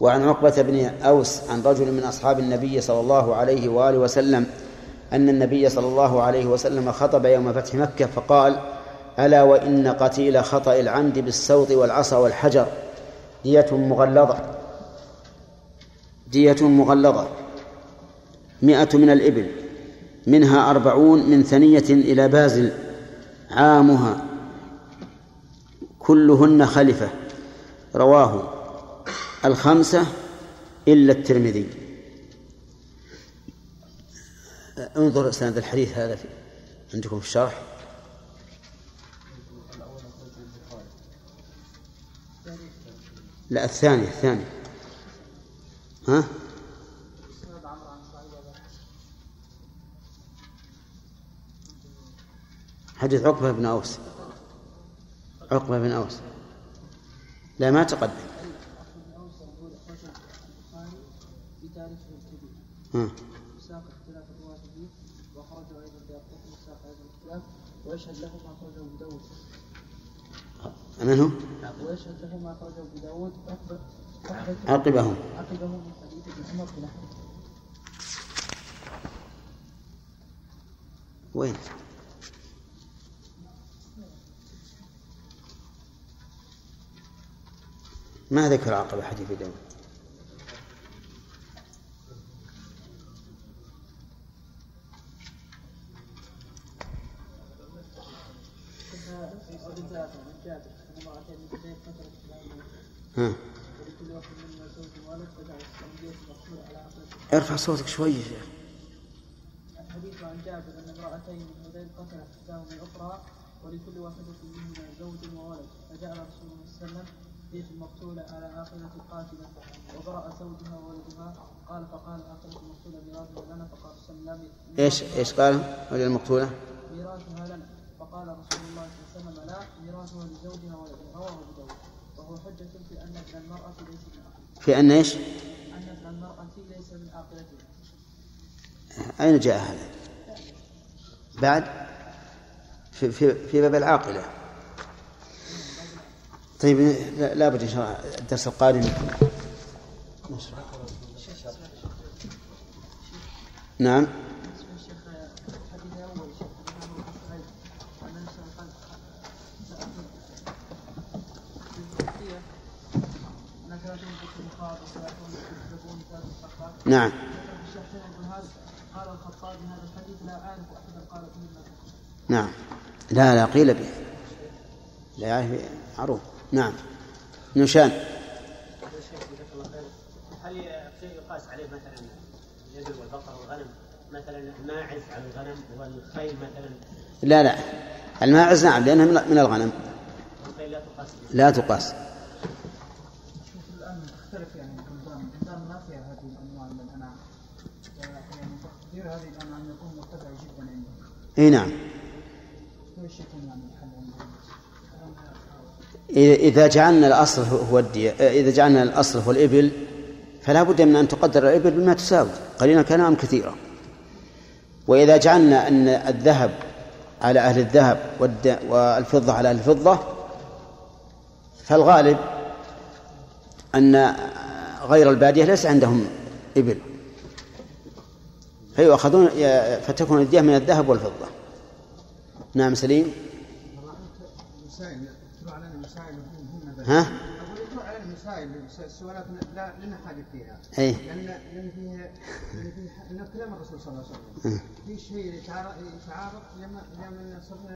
وعن عقبة بن أوس عن رجل من أصحاب النبي صلى الله عليه وآله وسلم أن النبي صلى الله عليه وسلم خطب يوم فتح مكة فقال ألا وإن قتيل خطأ العمد بالسوط والعصا والحجر دية مغلظة. دية مغلظة. مئة من الإبل منها أربعون من ثنية إلى بازل عامها. كلهن خلفة. رواه الخمسة إلا الترمذي. انظر سند الحديث هذا في عندكم في الشرح؟ لا الثاني الثاني. ها حديث عقبة بن أوس عقبة بن أوس لا ما تقدم ها. ويشهد له ما اخرجه ابو داود من هو؟ ويشهد له ما أخرجه أبو داود عقبه عقبه من حديث ابن عمر بنحوه وين؟ ما ذكر عقبة حديث داود ارفع صوتك شوي يا شيخ. الحديث عن جابر أن امرأتين من هذين قتلت احداهما الاخرى ولكل واحدة منهما زوج وولد. فجعل رسول الله صلى الله عليه وسلم بيت المقتولة على آخرة القاتلة وبرأ زوجها وولدها. قال فقال آخرة المقتولة ميراثها لنا. فقال صلى الله عليه وسلم إيش إيش قال؟ ولد المقتولة؟ ميراثها لنا. فقال رسول الله صلى الله عليه وسلم لا ميراثها لزوجها وولدها رواه أبو داود. وهو حجة في أن ابن المرأة ليس في أن عاقلتها أين جاء هذا؟ بعد؟ في في في باب العاقلة. طيب لا بد إن شاء الله الدرس القادم. نعم. نعم. قال الخطابي هذا الحديث لا اعرف احدا قال نعم. لا لا قيل به. لا يعرف معروف. نعم. نشان هل يقاس عليه مثلا الابل والبقر والغنم؟ مثلا الماعز على الغنم والخيل مثلا. لا لا. الماعز نعم لأنها من الغنم. والخيل لا تقاس. لا تقاس الان تختلف يعني البلدان البلدان ما فيها هذه الانواع من الانعام يعني تقدير هذه الانعام يكون مرتفع جدا عندهم إي نعم. إذا جعلنا الأصل هو الدية إذا جعلنا الأصل هو الإبل فلا بد من أن تقدر الإبل بما تساوي. قليلا كان أم كثيرا. وإذا جعلنا أن الذهب على أهل الذهب والفضة على أهل الفضة فالغالب أن غير البادية ليس عندهم إبل. فيؤخذون فتكون الدية من الذهب والفضة نعم سليم ها؟ السؤالات لا لنا حاجة فيها. اي لأن لأن فيها لأن فيها كلام الرسول صلى الله عليه وسلم. في شيء يتعارض لما لما